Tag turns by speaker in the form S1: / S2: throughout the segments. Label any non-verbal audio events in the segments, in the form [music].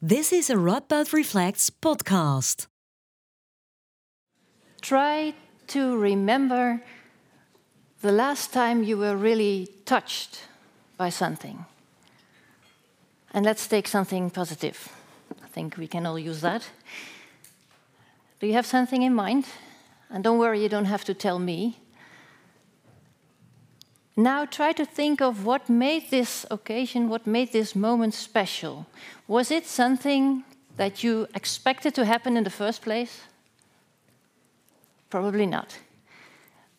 S1: This is a Radboud Reflects podcast.
S2: Try to remember the last time you were really touched by something. And let's take something positive. I think we can all use that. Do you have something in mind? And don't worry, you don't have to tell me. Now try to think of what made this occasion, what made this moment special. Was it something that you expected to happen in the first place? Probably not.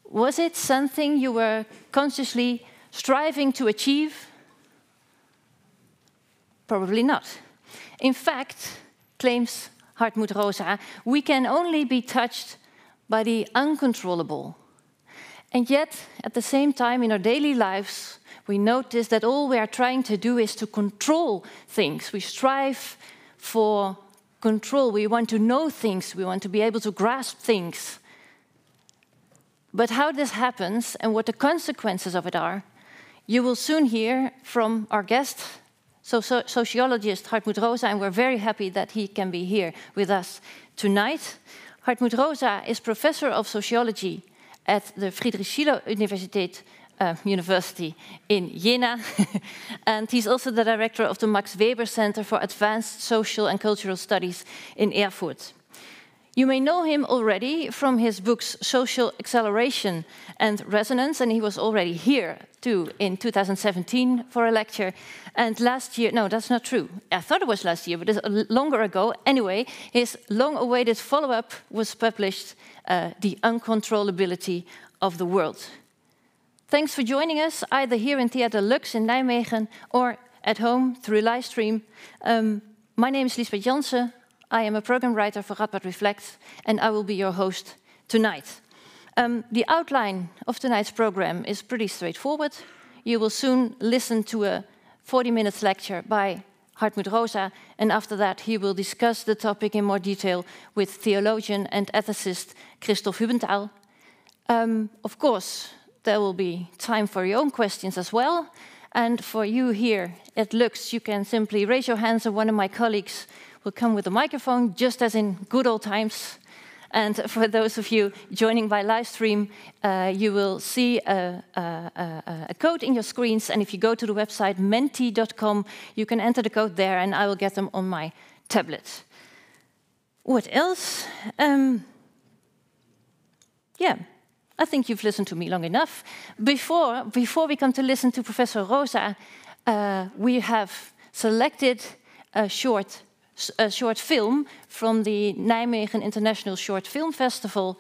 S2: Was it something you were consciously striving to achieve? Probably not. In fact, claims Hartmut Rosa, we can only be touched by the uncontrollable, and yet, at the same time, in our daily lives, we notice that all we are trying to do is to control things. We strive for control. We want to know things. We want to be able to grasp things. But how this happens and what the consequences of it are, you will soon hear from our guest, so, so sociologist Hartmut Rosa, and we're very happy that he can be here with us tonight. Hartmut Rosa is professor of sociology at the Friedrich Schiller Universität uh, University in Jena. [laughs] and he's also the director of the Max Weber Center for Advanced Social and Cultural Studies in Erfurt. You may know him already from his books Social Acceleration and Resonance, and he was already here too in 2017 for a lecture. And last year, no, that's not true. I thought it was last year, but it's longer ago. Anyway, his long awaited follow up was published uh, The Uncontrollability of the World. Thanks for joining us, either here in Theater Lux in Nijmegen or at home through live stream. Um, my name is Lisbeth Jansen. I am a program writer for Radboud Reflect, and I will be your host tonight. Um, the outline of tonight's program is pretty straightforward. You will soon listen to a 40 minutes lecture by Hartmut Rosa, and after that, he will discuss the topic in more detail with theologian and ethicist Christoph Hübenthal. Um, of course, there will be time for your own questions as well. And for you here at Lux, you can simply raise your hands, and one of my colleagues will come with a microphone, just as in good old times. And for those of you joining by live stream, uh, you will see a, a, a, a, code in your screens. And if you go to the website menti.com, you can enter the code there, and I will get them on my tablet. What else? Um, yeah, I think you've listened to me long enough. Before, before we come to listen to Professor Rosa, uh, we have selected a short a short film from the Nijmegen International Short Film Festival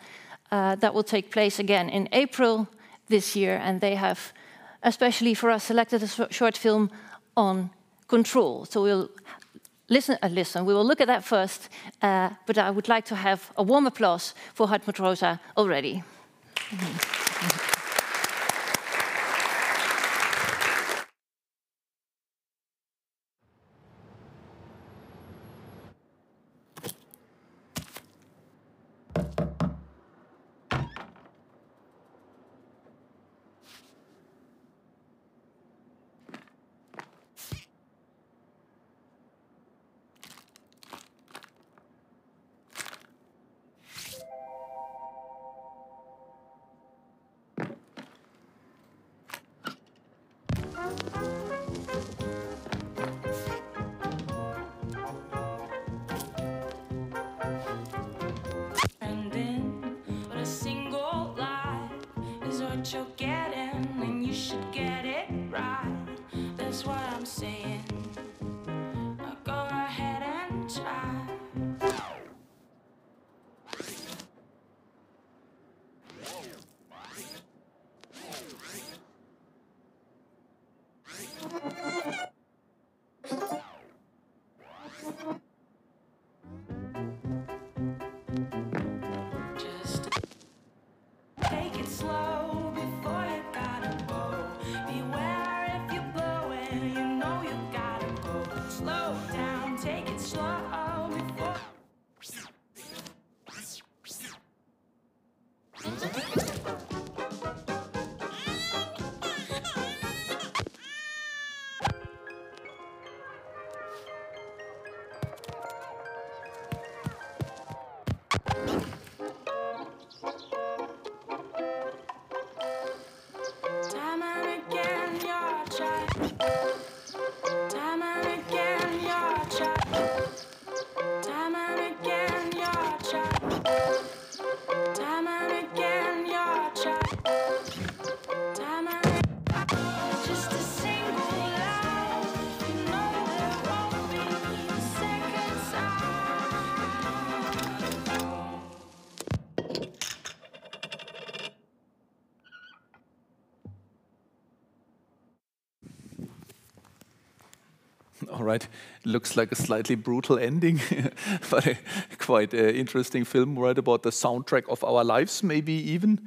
S2: uh, that will take place again in April this year. And they have, especially for us, selected a short film on control. So we'll listen, uh, listen. We will look at that first. Uh, but I would like to have a warm applause for Hartmut Rosa already. Mm -hmm.
S3: 진짜? Looks like a slightly brutal ending, [laughs] but a quite uh, interesting film, right? About the soundtrack of our lives, maybe even.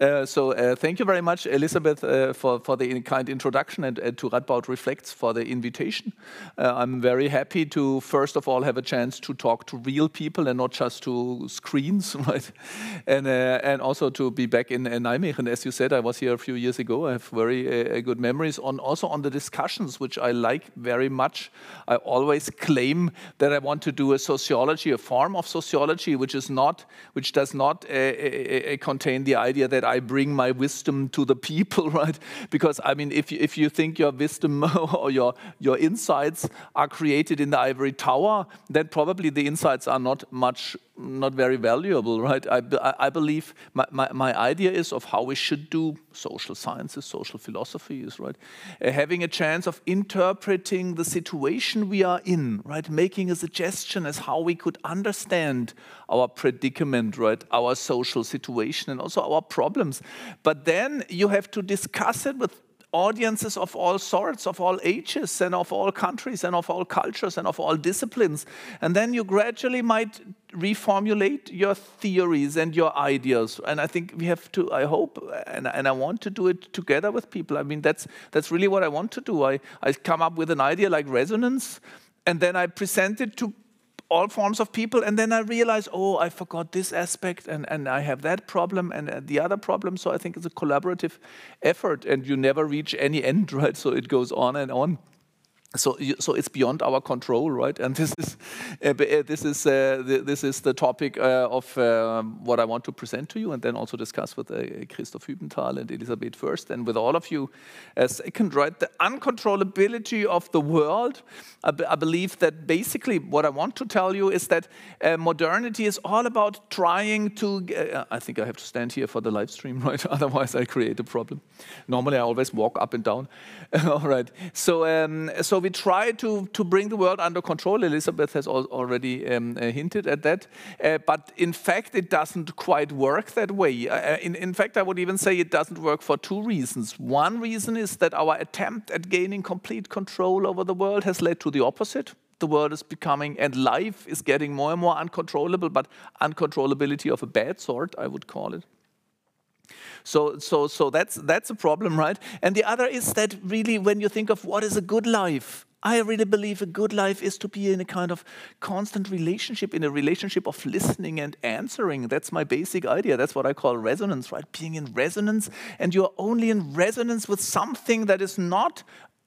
S3: Uh, so uh, thank you very much, Elizabeth, uh, for, for the kind introduction and, to Radboud Reflects for the invitation. Uh, I'm very happy to, first of all, have a chance to talk to real people and not just to screens, [laughs] right? And, uh, and also to be back in, in Nijmegen. As you said, I was here a few years ago. I have very good memories on also on the discussions, which I like very much. I always claim that I want to do a sociology, a form of sociology, which is not, which does not contain the idea that I bring my wisdom to the people, [laughs] right? Because I mean, if you, if you think your wisdom [laughs] or your your insights are created in the ivory tower, then probably the insights are not much not very valuable, right? I, I believe my, my, my, idea is of how we should do social sciences, social philosophy right? Uh, having a chance of interpreting the situation we are in, right? Making a suggestion as how we could understand our predicament, right? Our social situation and also our problems. But then you have to discuss it with audiences of all sorts, of all ages, and of all countries, and of all cultures, and of all disciplines. And then you gradually might reformulate your theories and your ideas. And I think we have to, I hope, and, and I want to do it together with people. I mean, that's, that's really what I want to do. I, I come up with an idea like resonance, and then I present it to all forms of people. And then I realize, oh, I forgot this aspect and, and I have that problem and uh, the other problem. So I think it's a collaborative effort and you never reach any end, [laughs] right? So it goes on and on so, so it's beyond our control, right? And this is uh, uh this is uh, the, this is the topic uh, of um, what I want to present to you, and then also discuss with uh, Christoph Hübenthal and Elisabeth first, and with all of you. second, right? The uncontrollability of the world. I, believe that basically what I want to tell you is that uh, modernity is all about trying to. I think I have to stand here for the live stream, [laughs] right? Otherwise, I create a problem. Normally, I always walk up and down. [laughs] all right. So, um, so we try to, to bring the world under control. Elizabeth has al already um, uh, hinted at that. Uh, but in fact, it doesn't quite work that way. Uh, uh, in, in fact, I would even say it doesn't work for two reasons. One reason is that our attempt at gaining complete control over the world has led to the opposite the world is becoming and life is getting more and more uncontrollable, but uncontrollability of a bad sort, I would call it. So, so, so that's, that's a problem, right? And the other is that really when you think of what is a good life, I really believe a good life is to be in a kind of constant relationship, in a relationship of listening and answering. That's my basic idea. That's what I call resonance, right? Being in resonance, and you're only in resonance with something that is not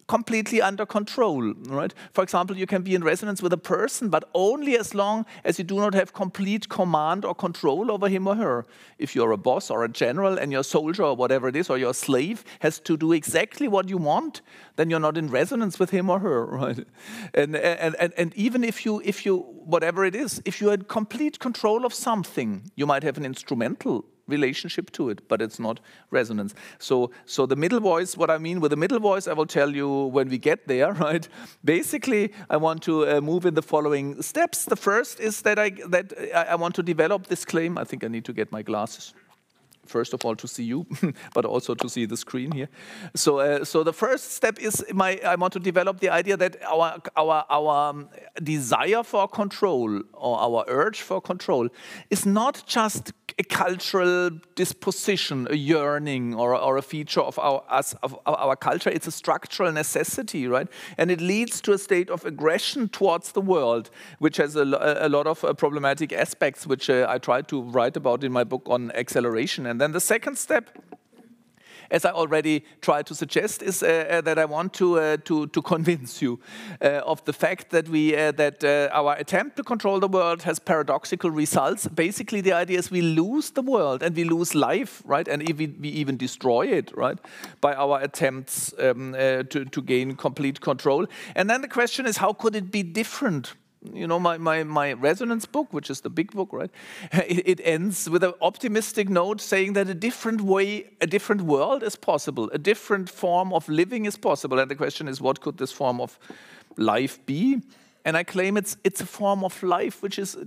S3: completely under control, right? For example, you can be in resonance with a person, but only as long as you do not have complete command or control over him or her. If you're a boss or a general and your soldier or whatever it is, or your slave has to do exactly what you want, then you're not in resonance with him or her, [laughs] right? And, and, and, and even if you, if you, whatever it is, if you're in complete control of something, you might have an instrumental relationship to it, but it's not resonance. So, so the middle voice, what I mean with the middle voice, I will tell you when we get there, [laughs] right? Basically, I want to uh, move in the following steps. The first is that I that I want to develop this claim. I think I need to get my glasses first of all to see you, [laughs] but also to see the screen here. So, uh, so the first step is my, I want to develop the idea that our, our, our um, desire for control or our urge for control is not just a cultural disposition, a yearning, or, or a feature of our, us, of our culture. It's a structural necessity, right? And it leads to a state of aggression towards the world, which has a, a lot of uh, problematic aspects, which uh, I try to write about in my book on acceleration. And then the second step as I already tried to suggest, is uh, uh that I want to, uh, to, to convince you uh, of the fact that, we, that our attempt to control the world has paradoxical results. Basically, the idea is we lose the world and we lose life, right? And we, we even destroy it, right? By our attempts um, to, to gain complete control. And then the question is, how could it be different you know, my, my, my resonance book, which is the big book, right? [laughs] It, it, ends with an optimistic note saying that a different way, a different world is possible, a different form of living is possible. And the question is, what could this form of life be? And I claim it's, it's a form of life which is,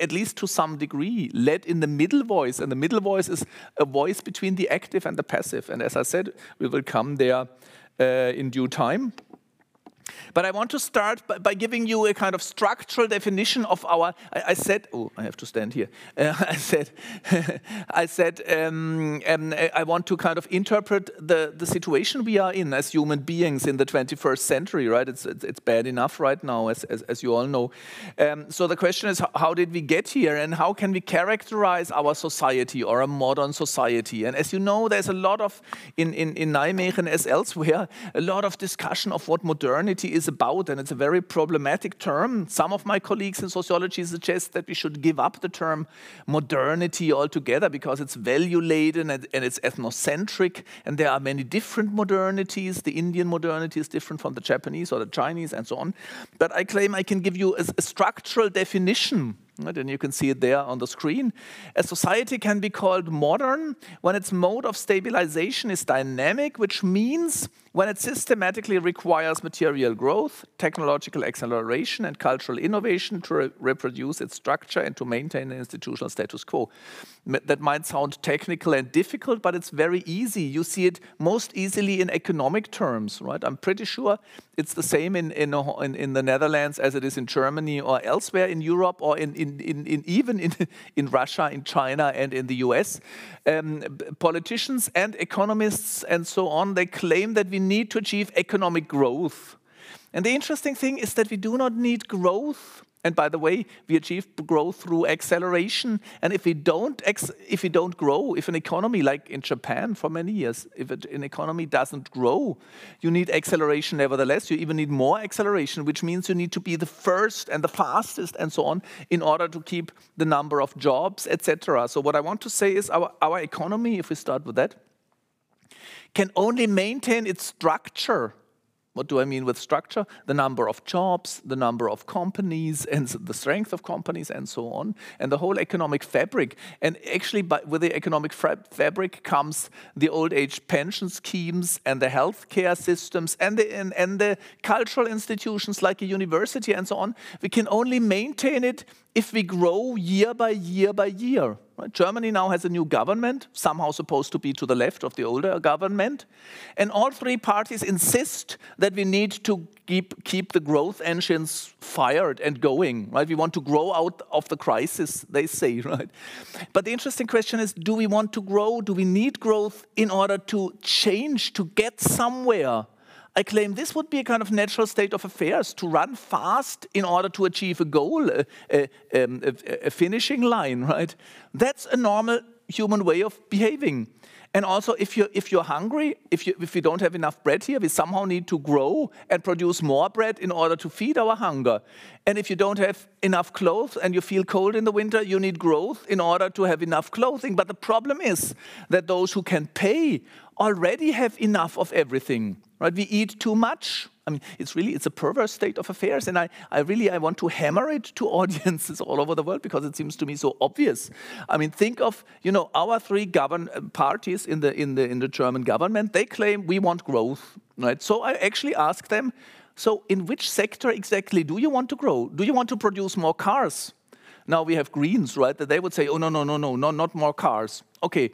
S3: at least to some degree, led in the middle voice. And the middle voice is a voice between the active and the passive. And as I said, we will come there uh, in due time. But I want to start by, by, giving you a kind of structural definition of our. I, I said, oh, I have to stand here. Uh, [laughs] I said, [laughs] I said, um, um, I want to kind of interpret the, the situation we are in as human beings in the 21st century. Right? It's it's, it's bad enough right now, as as, as you all know. Um, so the question is, how did we get here, and how can we characterize our society or a modern society? And as you know, there's a lot of in in in Nijmegen as elsewhere, a lot of discussion of what modernity is about, and it's a very problematic term. Some of my colleagues in sociology suggest that we should give up the term modernity altogether because it's value laden and, and it's ethnocentric, and there are many different modernities. The Indian modernity is different from the Japanese or the Chinese, and so on. But I claim I can give you a, a structural definition? And you can see it there on the screen. A society can be called modern when its mode of stabilization is dynamic, which means when it systematically requires material growth, technological acceleration, and cultural innovation to re reproduce its structure and to maintain an institutional status quo. That might sound technical and difficult, but it's very easy. You see it most easily in economic terms, right? I'm pretty sure it's the same in, in, in, in the Netherlands as it is in Germany or elsewhere in Europe or in, in, in, in even in, [laughs] in Russia, in China, and in the US. Um, politicians and economists and so on, they claim that we need to achieve economic growth. And the interesting thing is that we do not need growth and by the way, we achieve growth through acceleration. And if we don't, if we don't grow, if an economy like in Japan for many years, if an economy doesn't grow, you need acceleration nevertheless. You even need more acceleration, which means you need to be the first and the fastest and so on in order to keep the number of jobs, etc. So what I want to say is our, our economy, if we start with that, can only maintain its structure what do I mean with structure? The number of jobs, the number of companies, and the strength of companies, and so on, and the whole economic fabric. And actually, by, with the economic fabric comes the old age pension schemes and the healthcare systems and the, and, and the cultural institutions like a university and so on. We can only maintain it if we grow year by year by year. Germany now has a new government, somehow supposed to be to the left of the older government. And all three parties insist that we need to keep, keep the growth engines fired and going. Right? We want to grow out of the crisis, they say. [laughs] Right? But the interesting question is do we want to grow? Do we need growth in order to change, to get somewhere? I claim this would be a kind of natural state of affairs to run fast in order to achieve a goal, a, a, um, a, a finishing line, right? That's a normal human way of behaving. And also, if you're, if you're hungry, if you, if you don't have enough bread here, we somehow need to grow and produce more bread in order to feed our hunger. And if you don't have enough clothes and you feel cold in the winter, you need growth in order to have enough clothing. But the problem is that those who can pay already have enough of everything. Right? We eat too much. I mean, it's really it's a perverse state of affairs, and I, I really I want to hammer it to [laughs] audiences all over the world because it seems to me so obvious. I mean, think of you know our three govern uh, parties in the in the in the German government. They claim we want growth, right? So I actually ask them, so in which sector exactly do you want to grow? Do you want to produce more cars? Now we have Greens, right? That they would say, oh no no no no no not more cars. Okay,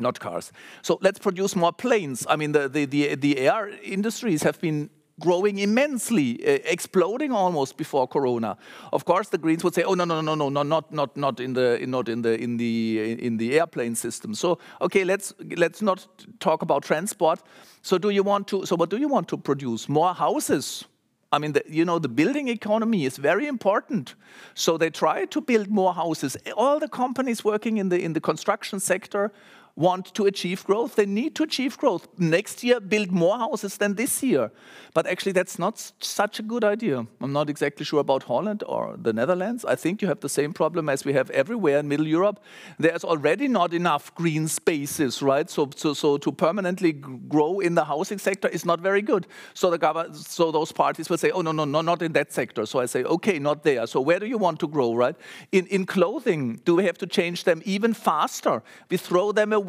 S3: not cars. So let's produce more planes. I mean, the, the, the, the air industries have been growing immensely, uh, exploding almost before Corona. Of course, the Greens would say, "Oh no, no, no, no, no, not, not, not in the, not in the, in the, in the airplane system." So, okay, let's let's not talk about transport. So, do you want to? So, what do you want to produce? More houses? I mean, the, you know, the building economy is very important. So they try to build more houses. All the companies working in the in the construction sector want to achieve growth. They need to achieve growth. Next year, build more houses than this year. But actually, that's not such a good idea. I'm not exactly sure about Holland or the Netherlands. I think you have the same problem as we have everywhere in Middle Europe. There's already not enough green spaces, right? So, so, so to permanently grow in the housing sector is not very good. So the government, so those parties will say, oh no, no, no, not in that sector. So I say, okay, not there. So where do you want to grow, right? In in clothing, do we have to change them even faster? We throw them away.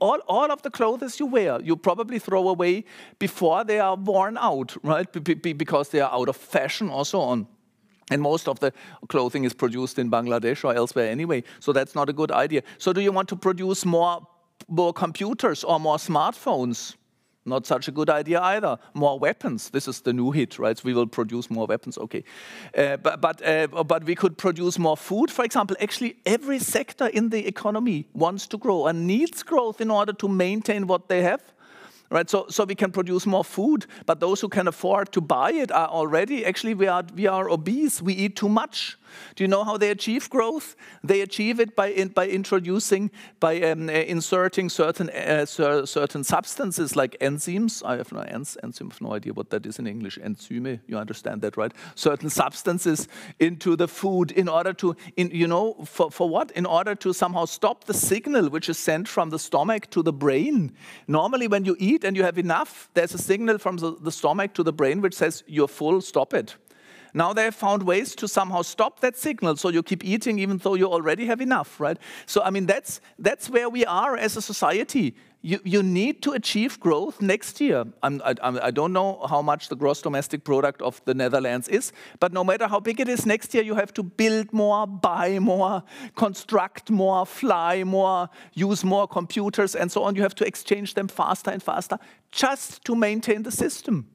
S3: All all of the clothes you wear, you probably throw away before they are worn out right? because they are out of fashion or so on. And most of the clothing is produced in Bangladesh or elsewhere anyway, so that's not a good idea. So, do you want to produce more, more computers or more smartphones? Not such a good idea either. More weapons. This is the new hit, right? We will produce more weapons. Okay, uh, but but uh, but we could produce more food, for example. Actually, every sector in the economy wants to grow and needs growth in order to maintain what they have right? So, so we can produce more food, but those who can afford to buy it are already actually we are we are obese. We eat too much. Do you know how they achieve growth? They achieve it by, in, by introducing, by um, uh, inserting certain, uh, certain substances like enzymes. I have no enzyme, have no idea what that is in English. Enzyme, you understand that, right? Certain substances into the food in order to, in, you know, for, for what? In order to somehow stop the signal which is sent from the stomach to the brain. Normally, when you eat and you have enough, there's a signal from the, the stomach to the brain which says, You're full, stop it. Now they have found ways to somehow stop that signal so you keep eating even though you already have enough, right? So, I mean, that's, that's where we are as a society. You, you need to achieve growth next year. I'm, I, I don't know how much the gross domestic product of the Netherlands is, but no matter how big it is, next year you have to build more, buy more, construct more, fly more, use more computers, and so on. You have to exchange them faster and faster just to maintain the system.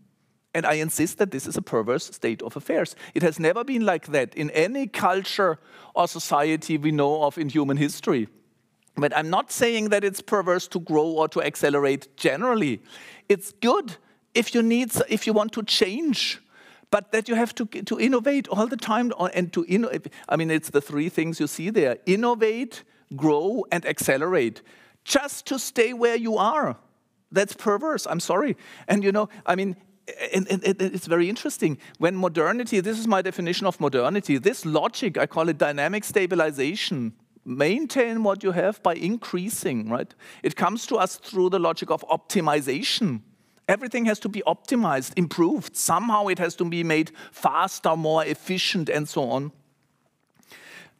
S3: And I insist that this is a perverse state of affairs. It has never been like that in any culture or society we know of in human history. But I'm not saying that it's perverse to grow or to accelerate generally. It's good if you need, if you want to change, but that you have to, to innovate all the time uh, and to innovate. I mean, it's the three things you see there: innovate, grow, and accelerate. Just to stay where you are. That's perverse. I'm sorry. And you know, I mean, and, and, and, it's very interesting. When modernity, this is my definition of modernity, this logic, I call it dynamic stabilization. Maintain what you have by increasing, right? It comes to us through the logic of optimization. Everything has to be optimized, improved. Somehow it has to be made faster, more efficient, and so on.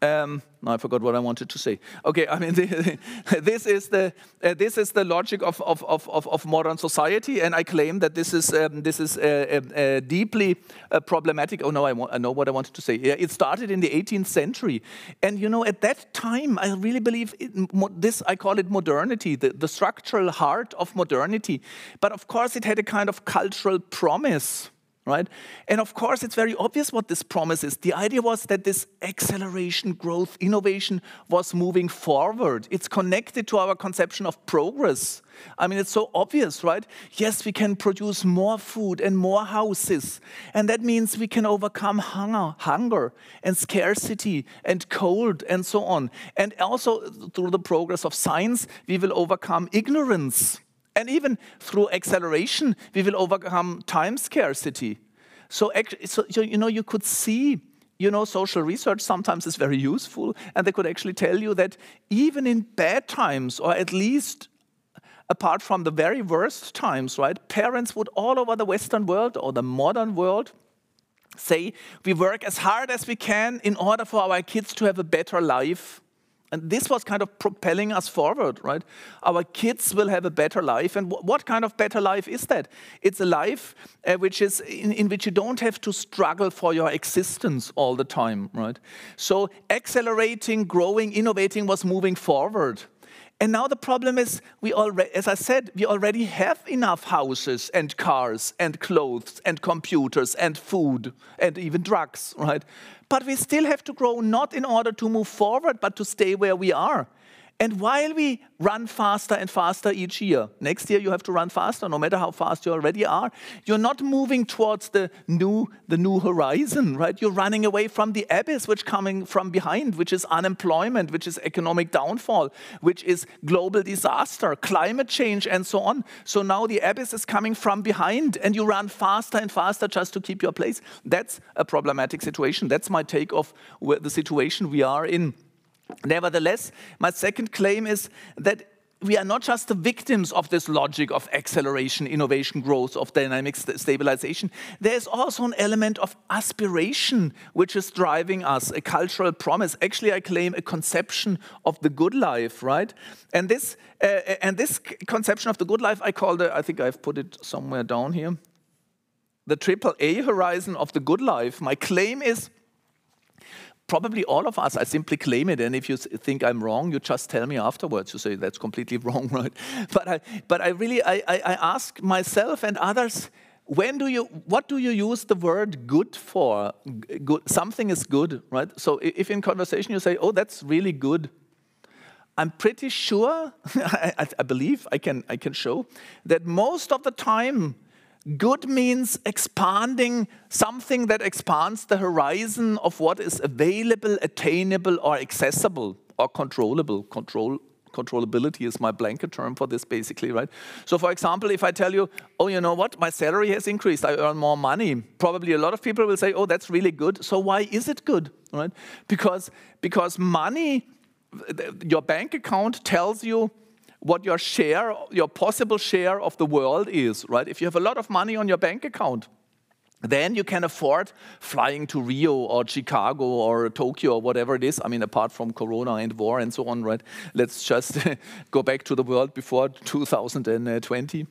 S3: Um, no, I forgot what I wanted to say. Okay, I mean, [laughs] this is the uh, this is the logic of, of, of, of, modern society, and I claim that this is um, this is uh, uh, uh deeply uh, problematic. Oh no, I, I, know what I wanted to say. It started in the 18th century, and you know, at that time, I really believe it, this. I call it modernity, the, the structural heart of modernity. But of course, it had a kind of cultural promise right? And of course, it's very obvious what this promise is. The idea was that this acceleration, growth, innovation was moving forward. It's connected to our conception of progress. I mean, it's so obvious, right? Yes, we can produce more food and more houses. And that means we can overcome hunger, hunger and scarcity and cold and so on. And also, through the progress of science, we will overcome ignorance and even through acceleration, we will overcome time scarcity. So, so, you know, you could see, you know, social research sometimes is very useful, and they could actually tell you that even in bad times, or at least apart from the very worst times, right, parents would all over the Western world or the modern world say, we work as hard as we can in order for our kids to have a better life and this was kind of propelling us forward, right? Our kids will have a better life. And what kind of better life is that? It's a life uh, which is in, in, which you don't have to struggle for your existence all the time, right? So accelerating, growing, innovating was moving forward. And now the problem is, we already, as I said, we already have enough houses and cars and clothes and computers and food and even drugs, right? But we still have to grow not in order to move forward, but to stay where we are. And while we run faster and faster each year, next year you have to run faster, no matter how fast you already are, you're not moving towards the new, the new horizon, right? You're running away from the abyss which coming from behind, which is unemployment, which is economic downfall, which is global disaster, climate change, and so on. So now the abyss is coming from behind, and you run faster and faster just to keep your place. That's a problematic situation. That's my take of the situation we are in. Nevertheless, my second claim is that we are not just the victims of this logic of acceleration, innovation, growth, of dynamic st stabilization. There's also an element of aspiration which is driving us, a cultural promise. Actually, I claim a conception of the good life, right? And this, uh, and this conception of the good life, I call the, I think I've put it somewhere down here, the triple A horizon of the good life. My claim is probably all of us, I simply claim it. And if you think I'm wrong, you just tell me afterwards. You say that's completely [laughs] wrong, right? But I, but I really, I, I, I ask myself and others, when do you, what do you use the word good for? Good, something is good, right? So if in conversation you say, oh, that's really good, I'm pretty sure, [laughs] I, I, believe I can, I can show, that most of the time Good means expanding something that expands the horizon of what is available, attainable, or accessible, or controllable. Control, controllability is my blanket term for this, basically, right? So, for example, if I tell you, oh, you know what, my salary has increased, I earn more money, probably a lot of people will say, oh, that's really good. So, why is it good, right? Because, because money, your bank account tells you what your share, your possible share of the world is, right? If you have a lot of money on your bank account, then you can afford flying to Rio or Chicago or Tokyo or whatever it is. I mean, apart from Corona and war and so on, right? Let's just [laughs] go back to the world before 2020.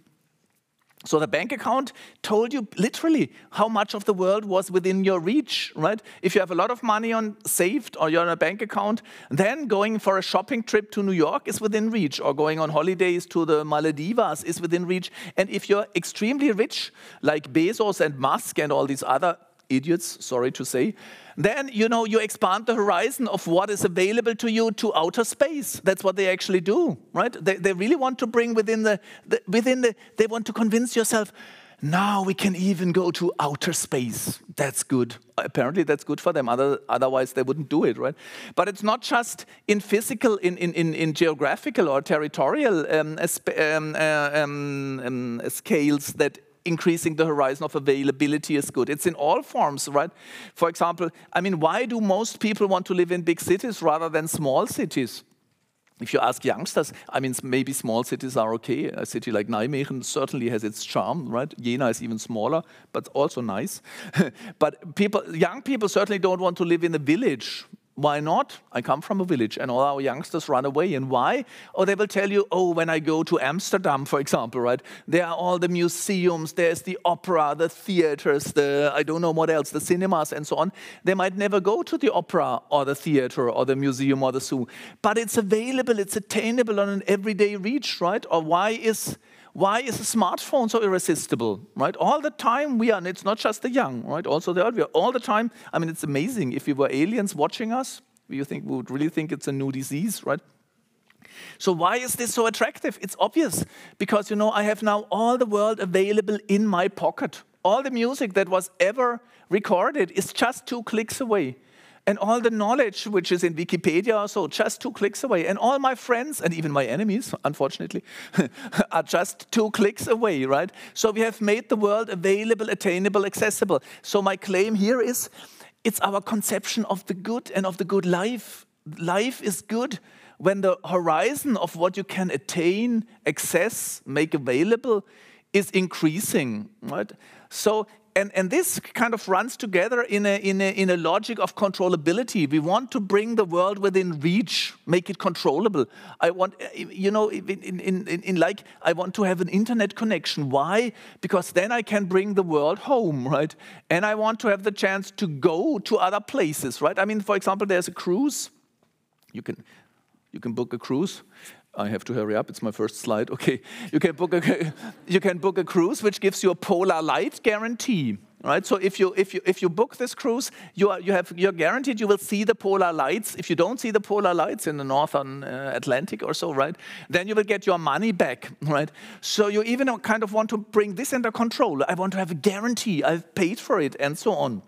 S3: So the bank account told you literally how much of the world was within your reach, right? If you have a lot of money on saved or you're on a bank account, then going for a shopping trip to New York is within reach, or going on holidays to the Maldives is within reach. And if you're extremely rich, like Bezos and Musk and all these other idiots, sorry to say, then you know you expand the horizon of what is available to you to outer space. That's what they actually do, right? They, they really want to bring within the, the within the they want to convince yourself. Now we can even go to outer space. That's good. Apparently, that's good for them. Other, otherwise, they wouldn't do it, right? But it's not just in physical, in, in, in, in geographical or territorial um, um, uh, um, um, scales that increasing the horizon of availability is good. It's in all forms, right? For example, I mean, why do most people want to live in big cities rather than small cities? If you ask youngsters, I mean, maybe small cities are okay. A city like Nijmegen certainly has its charm, right? Jena is even smaller, but also nice. [laughs] but people, young people certainly don't want to live in a village why not? I come from a village and all our youngsters run away. And why? Or they will tell you, oh, when I go to Amsterdam, for example, right? There are all the museums, there's the opera, the theaters, the, I don't know what else, the cinemas and so on. They might never go to the opera or the theater or the museum or the zoo. But it's available, it's attainable on an everyday reach, right? Or why is why is a smartphone so irresistible, right? All the time we are, and it's not just the young, right? Also the old, we are all the time. I mean, it's amazing. If we were aliens watching us, you think we would really think it's a new disease, right? So why is this so attractive? It's obvious because you know I have now all the world available in my pocket. All the music that was ever recorded is just two clicks away and all the knowledge which is in Wikipedia so, just two clicks away. And all my friends, and even my enemies, [laughs] unfortunately, [laughs] are just two clicks away, right? So we have made the world available, attainable, accessible. So my claim here is it's our conception of the good and of the good life. Life is good when the horizon of what you can attain, access, make available is increasing, right? So and, and this kind of runs together in a, in, a, in a logic of controllability. We want to bring the world within reach, make it controllable. I want, you know, in, in, in, in like, I want to have an internet connection. Why? Because then I can bring the world home, right? And I want to have the chance to go to other places, right? I mean, for example, there's a cruise. You can, you can book a cruise I have to hurry up. It's my first slide. [laughs] Okay, you can book a you can book a cruise which gives you a polar light guarantee. right? So if you if you if you book this cruise, you are you have you're guaranteed you will see the polar lights. If you don't see the polar lights in the northern uh, Atlantic or so, right, then you will get your money back, right? So you even kind of want to bring this under control. I want to have a guarantee. I've paid for it, and so on.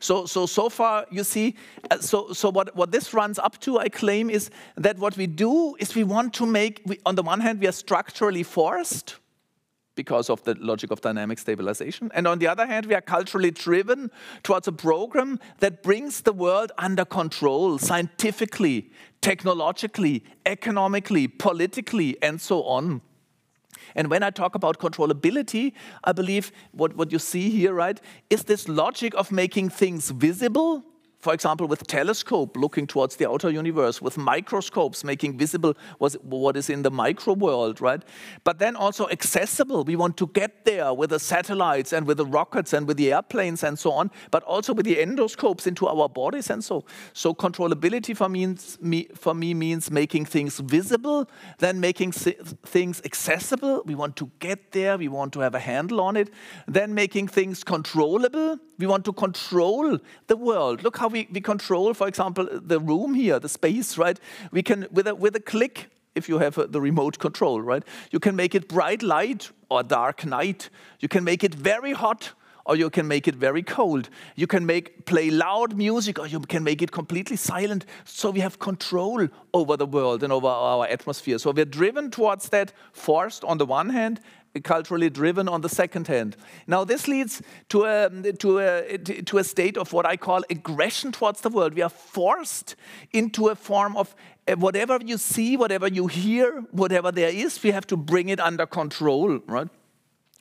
S3: So, so, so far, you see, uh, so, so what, what this runs up to, I claim, is that what we do is we want to make, we, on the one hand, we are structurally forced because of the logic of dynamic stabilization. And on the other hand, we are culturally driven towards a program that brings the world under control scientifically, technologically, economically, politically, and so on. And when I talk about controllability, I believe what, what you see here, right, is this logic of making things visible for example, with telescope looking towards the outer universe, with microscopes making visible what is in the micro world, right? But then also accessible. We want to get there with the satellites and with the rockets and with the airplanes and so on, but also with the endoscopes into our bodies and so. So controllability for, me, for me means making things visible, then making things accessible. We want to get there. We want to have a handle on it. Then making things controllable. We want to control the world. Look how we, we control, for example, the room here, the space, right? We can, with a, with a click, if you have a, the remote control, right? You can make it bright light or dark night. You can make it very hot or you can make it very cold. You can make play loud music or you can make it completely silent. So we have control over the world and over our atmosphere. So we're driven towards that, forced on the one hand, culturally driven on the second hand. Now, this leads to a, to, a, to a state of what I call aggression towards the world. We are forced into a form of uh, whatever you see, whatever you hear, whatever there is, we have to bring it under control, right?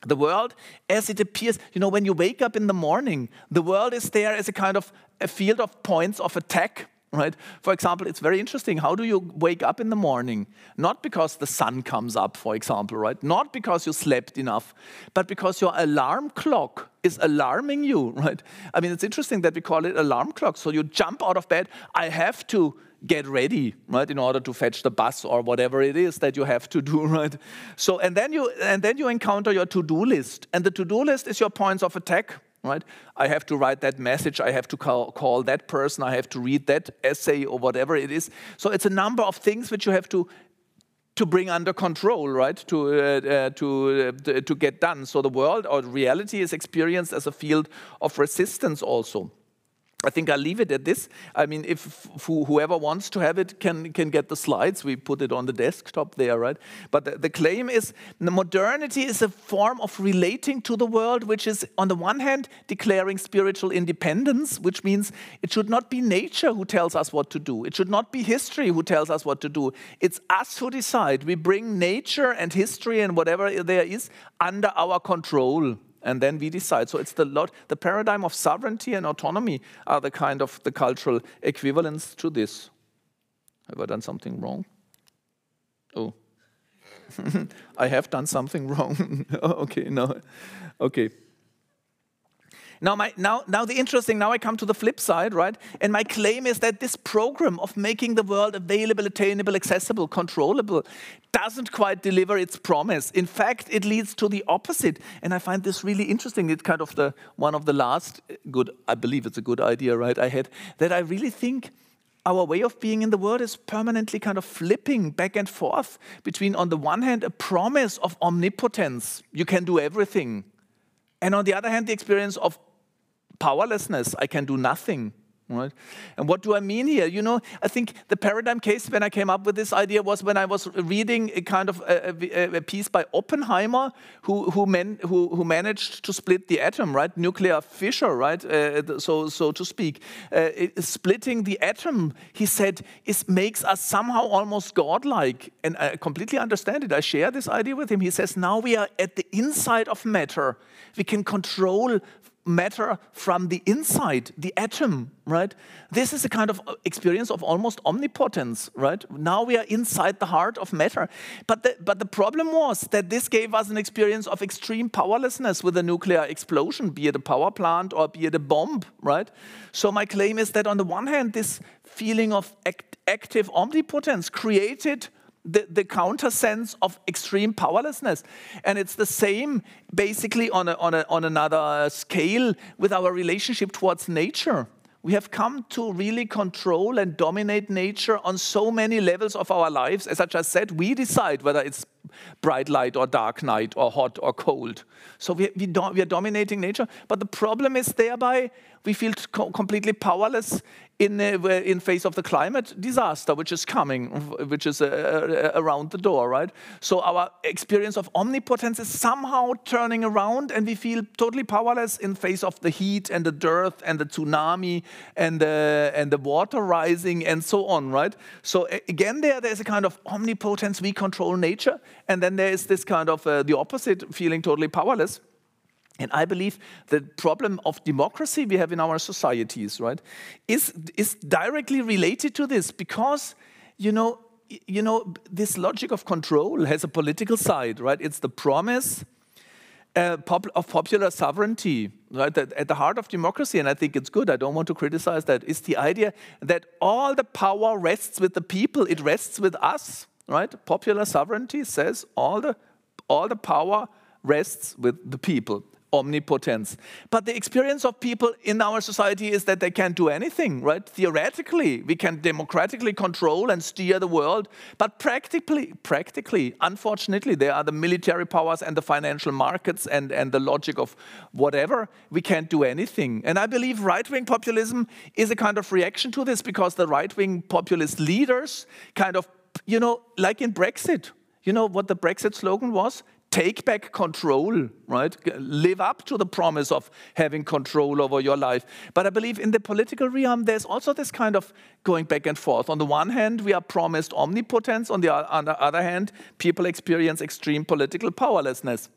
S3: The world as it appears, you know, when you wake up in the morning, the world is there as a kind of a field of points of attack right? For example, it's very interesting. How do you wake up in the morning? Not because the sun comes up, for example, right? Not because you slept enough, but because your alarm clock is alarming you, [laughs] right? I mean, it's interesting that we call it alarm clock. So you jump out of bed, I have to get ready, right, in order to fetch the bus or whatever it is that you have to do, [laughs] right? So and then you and then you encounter your to-do list, and the to-do list is your points of attack, right? I have to write that message, I have to call, call, that person, I have to read that essay or whatever it is. So it's a number of things which you have to to bring under control, right? To uh, uh, to uh, to get done. So the world or reality is experienced as a field of resistance also. I think I'll leave it at this. I mean, if whoever wants to have it can, can get the slides. We put it on the desktop there, right? But the, the claim is the modernity is a form of relating to the world, which is, on the one hand, declaring spiritual independence, which means it should not be nature who tells us what to do. It should not be history who tells us what to do. It's us who decide. We bring nature and history and whatever there is under our control and then we decide. So it's the lot, the paradigm of sovereignty and autonomy are the kind of the cultural equivalents to this. Have I done something wrong? Oh, [laughs] I have done something [laughs] wrong. [laughs] okay, no, okay. Now, my, now, now the interesting, now I come to the flip side, right? And my claim is that this program of making the world available, attainable, accessible, controllable doesn't quite deliver its promise. In fact, it leads to the opposite. And I find this really interesting. It's kind of the one of the last good, I believe it's a good idea, right? I had that I really think our way of being in the world is permanently kind of flipping back and forth between, on the one hand, a promise of omnipotence, you can do everything, and on the other hand, the experience of powerlessness, I can do nothing. Right? And what do I mean here? You know, I think the paradigm case when I came up with this idea was when I was reading a kind of a, a, a piece by Oppenheimer, who who, man, who, who managed to split the atom, right? Nuclear fission, right? Uh, so so to speak, uh, splitting the atom, he said, is makes us somehow almost godlike, and I completely understand it. I share this idea with him. He says now we are at the inside of matter. We can control matter from the inside, the atom, right? This is a kind of experience of almost omnipotence, right? Now we are inside the heart of matter. But the, but the problem was that this gave us an experience of extreme powerlessness with a nuclear explosion, be it a power plant or be it a bomb, right? So my claim is that on the one hand, this feeling of act active omnipotence created the, the counter sense of extreme powerlessness. And it's the same basically on, a, on, a, on another scale with our relationship towards nature. We have come to really control and dominate nature on so many levels of our lives. As I just said, we decide whether it's bright light or dark night or hot or cold. So we, we, do, we are dominating nature. But the problem is thereby we feel co completely powerless in, uh, in face of the climate disaster which is coming, which is uh, uh, around the door, right? So our experience of omnipotence is somehow turning around and we feel totally powerless in face of the heat and the dearth and the tsunami and, uh, and the water rising and so on, right? So again, there, there's a kind of omnipotence, we control nature. And then there is this kind of uh, the opposite, feeling totally powerless. And I believe the problem of democracy we have in our societies, right, is, is directly related to this because, you know, you know, this logic of control has a political side, right? It's the promise uh, pop of popular sovereignty, right? At the heart of democracy, and I think it's good, I don't want to criticize that, is the idea that all the power rests with the people, it rests with us, right? Popular sovereignty says all the, all the power rests with the people omnipotence. But the experience of people in our society is that they can't do anything, right? Theoretically, we can democratically control and steer the world, but practically, practically, unfortunately, there are the military powers and the financial markets and, and the logic of whatever. We can't do anything. And I believe right-wing populism is a kind of reaction to this because the right-wing populist leaders kind of, you know, like in Brexit, you know what the Brexit slogan was? take back control, right? Live up to the promise of having control over your life. But I believe in the political realm, there's also this kind of going back and forth. On the one hand, we are promised omnipotence. On the, other hand, people experience extreme political powerlessness.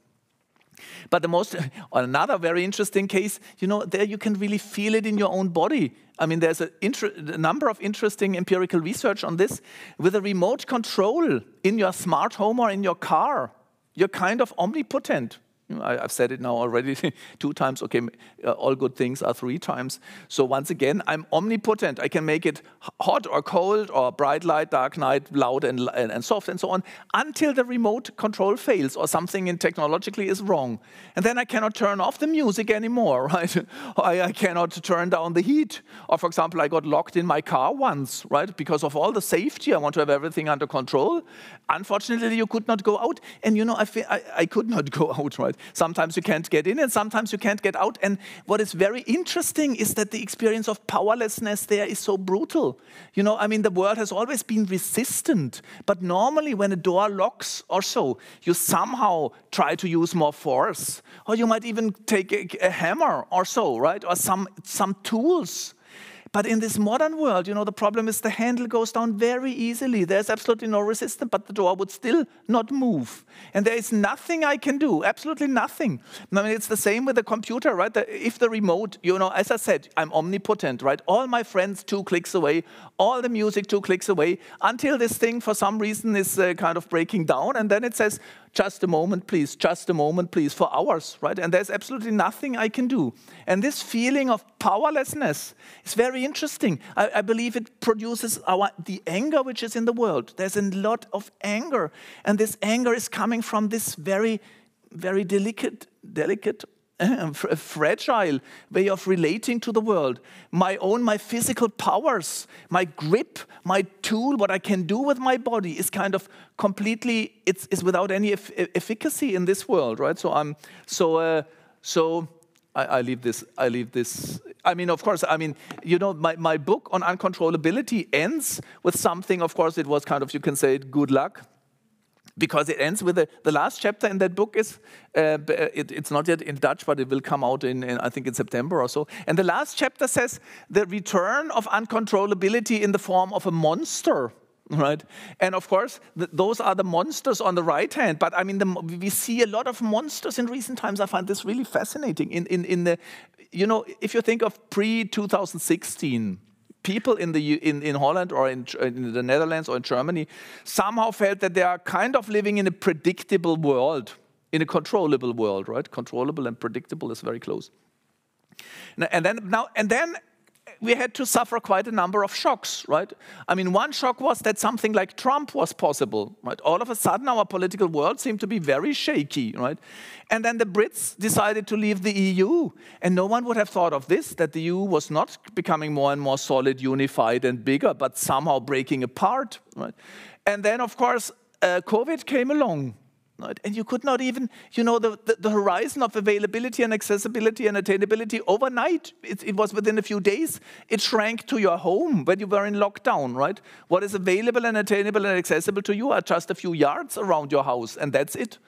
S3: But the most, [laughs] another very interesting case, you know, there you can really feel it in your own body. I mean, there's a, a, number of interesting empirical research on this. With a remote control in your smart home or in your car, you're kind of omnipotent. I, have said it now already [laughs] two times. Okay, uh, all good things are three times. So once again, I'm omnipotent. I can make it hot or cold or bright light, dark night, loud and, and, and soft and so on until the remote control fails or something in technologically is wrong. And then I cannot turn off the music anymore, [laughs] right? I, I cannot turn down the heat. Or for example, I got locked in my car once, right? Because of all the safety, I want to have everything under control. Unfortunately, you could not go out. And you know, I, I, I could not [laughs] go out, right? Sometimes you can't get in and sometimes you can't get out. And what is very interesting is that the experience of powerlessness there is so brutal. You know, I mean, the world has always been resistant, but normally when a door locks or so, you somehow try to use more force, or you might even take a, a hammer or so, right? Or some, some tools but in this modern world, you know, the problem is the handle goes down very easily. There's absolutely no resistance, but the door would still not move. And there is nothing I can do, absolutely nothing. I mean, it's the same with the computer, right? If the remote, you know, as I said, I'm omnipotent, right? All my friends two clicks away, all the music two clicks away, until this thing for some reason is uh, kind of breaking down. And then it says, just a moment, please, just a moment, please, for hours, right? And there's absolutely nothing I can do. And this feeling of powerlessness is very interesting. I, I, believe it produces our, the anger which is in the world. There's a lot of anger. And this anger is coming from this very, very delicate, delicate [laughs] a fragile way of relating to the world. My own, my physical powers, my grip, my tool, what I can do with my body is kind of completely, it's, it's without any efficacy in this world, right? So I'm, so, uh, so I, I, leave this, I leave this. I mean, of course, I mean, you know, my, my book on uncontrollability ends with something, of course, it was kind of, you can say, good luck because it ends with the, the last chapter in that book is uh, uh, it, it's not yet in Dutch, but it will come out in, in, I think in September or so. And the last chapter says the return of uncontrollability in the form of a monster. Right, and of course, th those are the monsters on the right hand. But I mean, the, we see a lot of monsters in recent times. I find this really fascinating. In in in the, you know, if you think of pre 2016, people in, the, in, in Holland or in, in the Netherlands or in Germany somehow felt that they are kind of living in a predictable world, in a controllable world, right? Controllable and predictable is very close. And then, now, and then we had to suffer quite a number of shocks, right? I mean, one shock was that something like Trump was possible, right? All of a sudden, our political world seemed to be very shaky, right? And then the Brits decided to leave the EU, and no one would have thought of this that the EU was not becoming more and more solid, unified, and bigger, but somehow breaking apart, right? And then, of course, uh, COVID came along? And you could not even, you know, the, the, the, horizon of availability and accessibility and attainability overnight, it, it, was within a few days, it shrank to your home when you were in lockdown, right? What is available and attainable and accessible to you are just a few yards around your house, and that's it.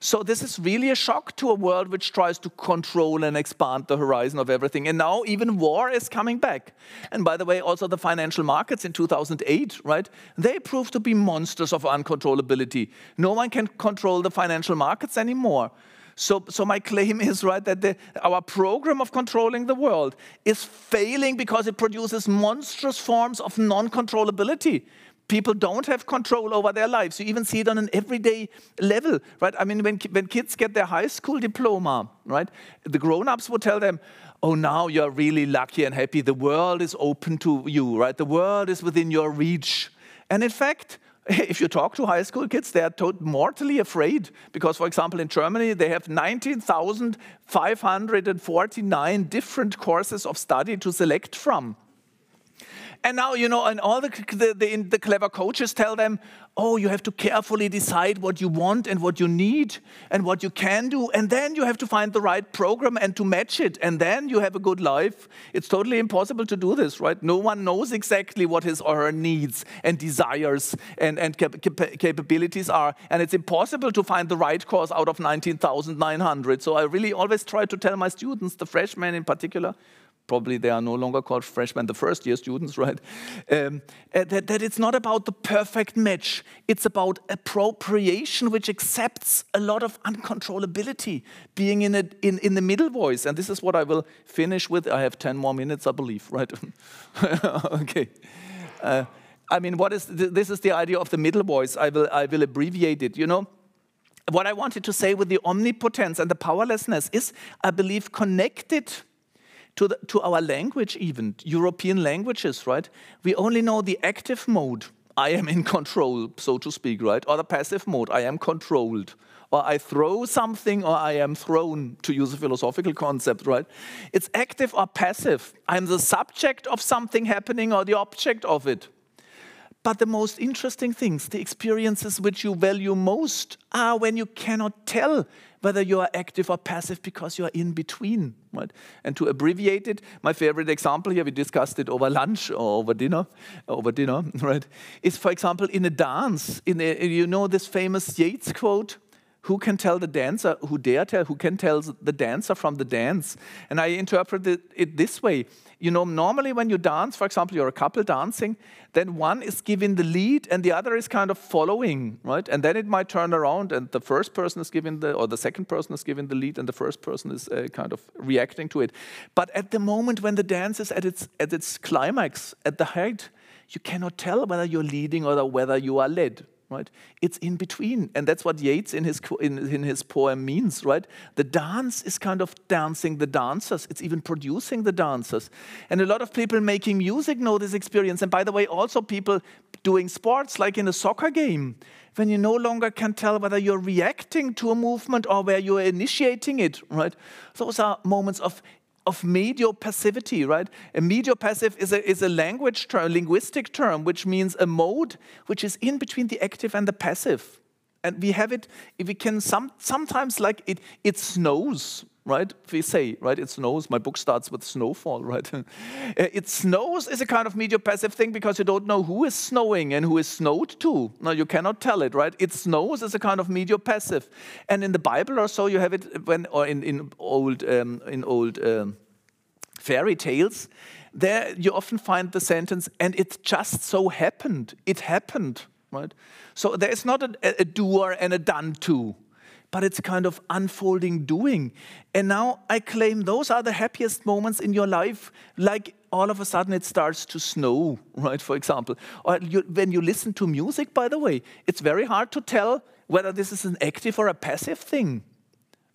S3: So this is really a shock to a world which tries to control and expand the horizon of everything. And now even war is coming back. And by the way, also the financial markets in 2008, right? They proved to be monsters of uncontrollability. No one can control the financial markets anymore. So, so my claim is right that the, our program of controlling the world is failing because it produces monstrous forms of non-controllability people don't have control over their lives. You even see it on an everyday level, right? I mean, when, when kids get their high school diploma, right, the grown-ups would tell them, oh, now you're really lucky and happy. The world is open to you, right? The world is within your reach. And in fact, [laughs] if you talk to high school kids, they are mortally afraid because, for example, in Germany, they have 19,549 different courses of study to select from. And now, you know, and all the, the, the, the, clever coaches tell them, oh, you have to carefully decide what you want and what you need and what you can do. And then you have to find the right program and to match it. And then you have a good life. It's totally impossible to do this, right? No one knows exactly what his or her needs and desires and, and cap cap capabilities are. And it's impossible to find the right course out of 19,900. So I really always try to tell my students, the freshmen in particular, probably they are no longer called freshmen, the first year students, [laughs] right? Um, uh, that, that it's not about the perfect match. It's about appropriation, which accepts a lot of uncontrollability, being in, a, in, in the middle voice. And this is what I will finish with. I have 10 more minutes, I believe, right? [laughs] okay. Uh, I mean, what is th this is the idea of the middle voice. I will, I will abbreviate it. You know, what I wanted to say with the omnipotence and the powerlessness is, I believe, connected to, the, to our language even, European languages, right? We only know the active mode, I am in control, so to speak, right? Or the passive mode, I am controlled. Or I throw something or I am thrown, to use a philosophical concept, right? It's active or passive. I'm the subject of something happening or the object of it. But the most interesting things, the experiences which you value most, are when you cannot tell whether you are active or passive because you are in between. Right? And to abbreviate it, my favorite example here, we discussed it over lunch or over dinner, over dinner, [laughs] right? Is for example in a dance, in a, you know this famous Yeats quote, who can tell the dancer, who dare tell, who can tell the dancer from the dance? And I interpreted it this way. You know, normally when you dance, for example, you're a couple dancing, then one is giving the lead and the other is kind of following, right? And then it might turn around and the first person is giving the, or the second person is giving the lead and the first person is uh, kind of reacting to it. But at the moment when the dance is at its, at its climax, at the height, you cannot tell whether you're leading or whether you are led right? It's in between. And that's what Yeats in his, in, in his poem means, right? The dance is kind of dancing the dancers. It's even producing the dancers. And a lot of people making music know this experience. And by the way, also people doing sports, like in a soccer game, when you no longer can tell whether you're reacting to a movement or where you're initiating it, right? Those are moments of of medio passivity, right? A medio passive is a, is a language term, linguistic term, which means a mode which is in between the active and the passive. And we have it, if we can some, sometimes like it, it snows, right? We say, right, it snows. My book starts with snowfall, [laughs] right? Uh, it snows is a kind of medio passive thing because you don't know who is snowing and who is snowed to. No, you cannot tell it, right? It snows is a kind of medio passive. And in the Bible or so, you have it when, or in, in old, um, in old um, fairy tales, there you often find the sentence, and it just so happened. It happened, right? So there is not a, a doer and a done to but it's kind of unfolding doing. And now I claim those are the happiest moments in your life, like all of a sudden it starts to snow, [laughs] right, for example. Or you, when you listen to music, by the way, it's very hard to tell whether this is an active or a passive thing.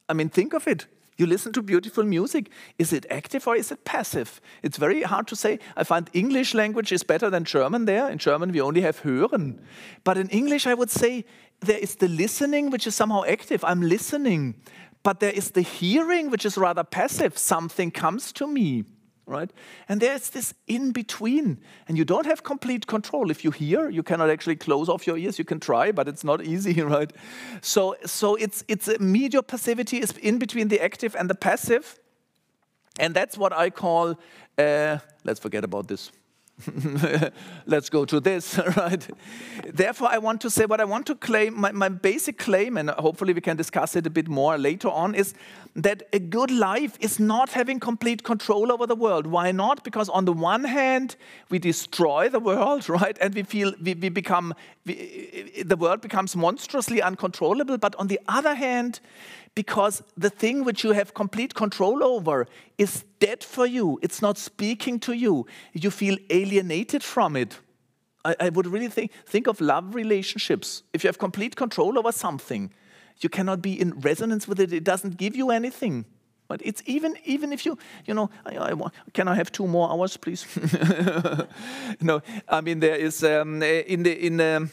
S3: I mean, think of it. You listen to beautiful music. Is it active or is it passive? It's very hard to say. I find English language is better than German there. In German, we only have hören. But in English, I would say there is the listening, which is somehow active. I'm listening. But there is the hearing, which is rather passive. Something comes to me right? And there's this in between, and you don't have complete control. If you hear, you cannot actually close off your ears. You can try, but it's not easy, [laughs] right? So, so it's it's a medial passivity is in between the active and the passive, and that's what I call. Uh, let's forget about this. [laughs] let's go to this, [laughs] right? Therefore, I want to say what I want to claim, my, my, basic claim, and hopefully we can discuss it a bit more later on, is that a good life is not having complete control over the world. Why not? Because on the one hand, we destroy the world, [laughs] right? And we feel we, we become, we, the world becomes monstrously uncontrollable. But on the other hand, because the thing which you have complete control over is dead for you, it's not speaking to you, you feel alienated from it. I, I would really think, think of love relationships. If you have complete control over something, you cannot be in resonance with it. It doesn't give you anything. But it's even even if you you know I, I can I have two more hours, please? [laughs] no, I mean there is um, in the in the.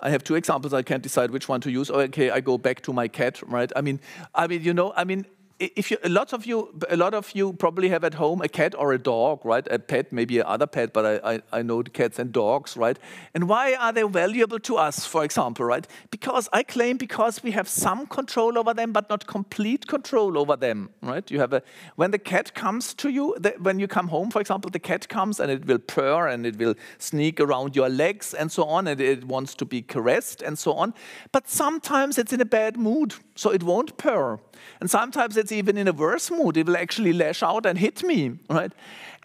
S3: I have two examples. I can't decide which one to use. Okay, I go back to my cat, right? I mean, I mean, you know, I mean, if you, a lot of you, a lot of you probably have at home a cat or a dog, right? A pet, maybe another pet, but I, I, I know cats and dogs, right? And why are they valuable to us, for example, right? Because I claim because we have some control over them, but not complete control over them, right? You have a when the cat comes to you, the, when you come home, for example, the cat comes and it will purr and it will sneak around your legs and so on, and it wants to be caressed and so on. But sometimes it's in a bad mood, so it won't purr. And sometimes it's even in a worse mood. It will actually lash out and hit me, right?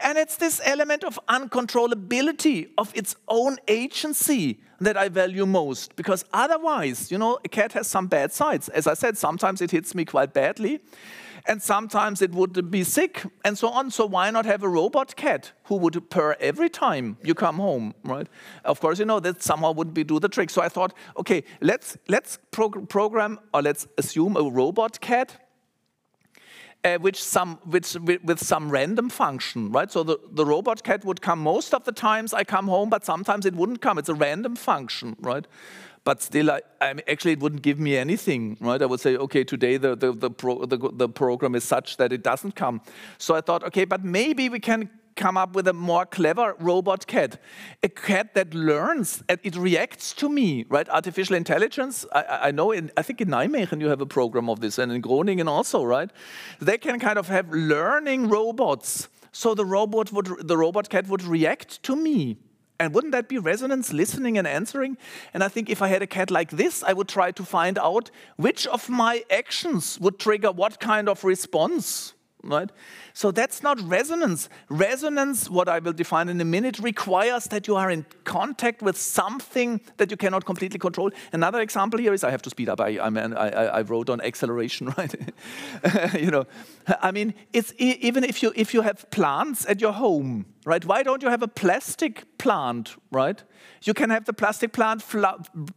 S3: And it's this element of uncontrollability of its own agency that I value most. Because otherwise, you know, a cat has some bad sides. As I said, sometimes it hits me quite badly. And sometimes it would be sick and so on. So why not have a robot cat who would purr every time you come home, right? Of course, you know that somehow would be do the trick. So I thought, okay, let's let's program or let's assume a robot cat uh, which some, which, with, some random function, right? So the, the robot cat would come most of the times I come home, but sometimes it wouldn't come. It's a random function, right? But still, I, I mean, actually, it wouldn't give me anything, right? I would say, okay, today the, the, the, pro, the, the program is such that it doesn't come. So I thought, okay, but maybe we can come up with a more clever robot cat. A cat that learns and it reacts to me, right? Artificial intelligence, I, I know, in, I think in Nijmegen you have a program of this and in Groningen also, right? They can kind of have learning robots. So the robot would, the robot cat would react to me. And wouldn't that be resonance, listening and answering? And I think if I had a cat like this, I would try to find out which of my actions would trigger what kind of response right? So that's not resonance. Resonance, what I will define in a minute, requires that you are in contact with something that you cannot completely control. Another example here is I have to speed up. I, I, mean, I, I wrote on acceleration, [laughs] right? you know, I mean, it's even if you if you have plants at your home, right? Why don't you have a plastic plant, right? You can have the plastic plant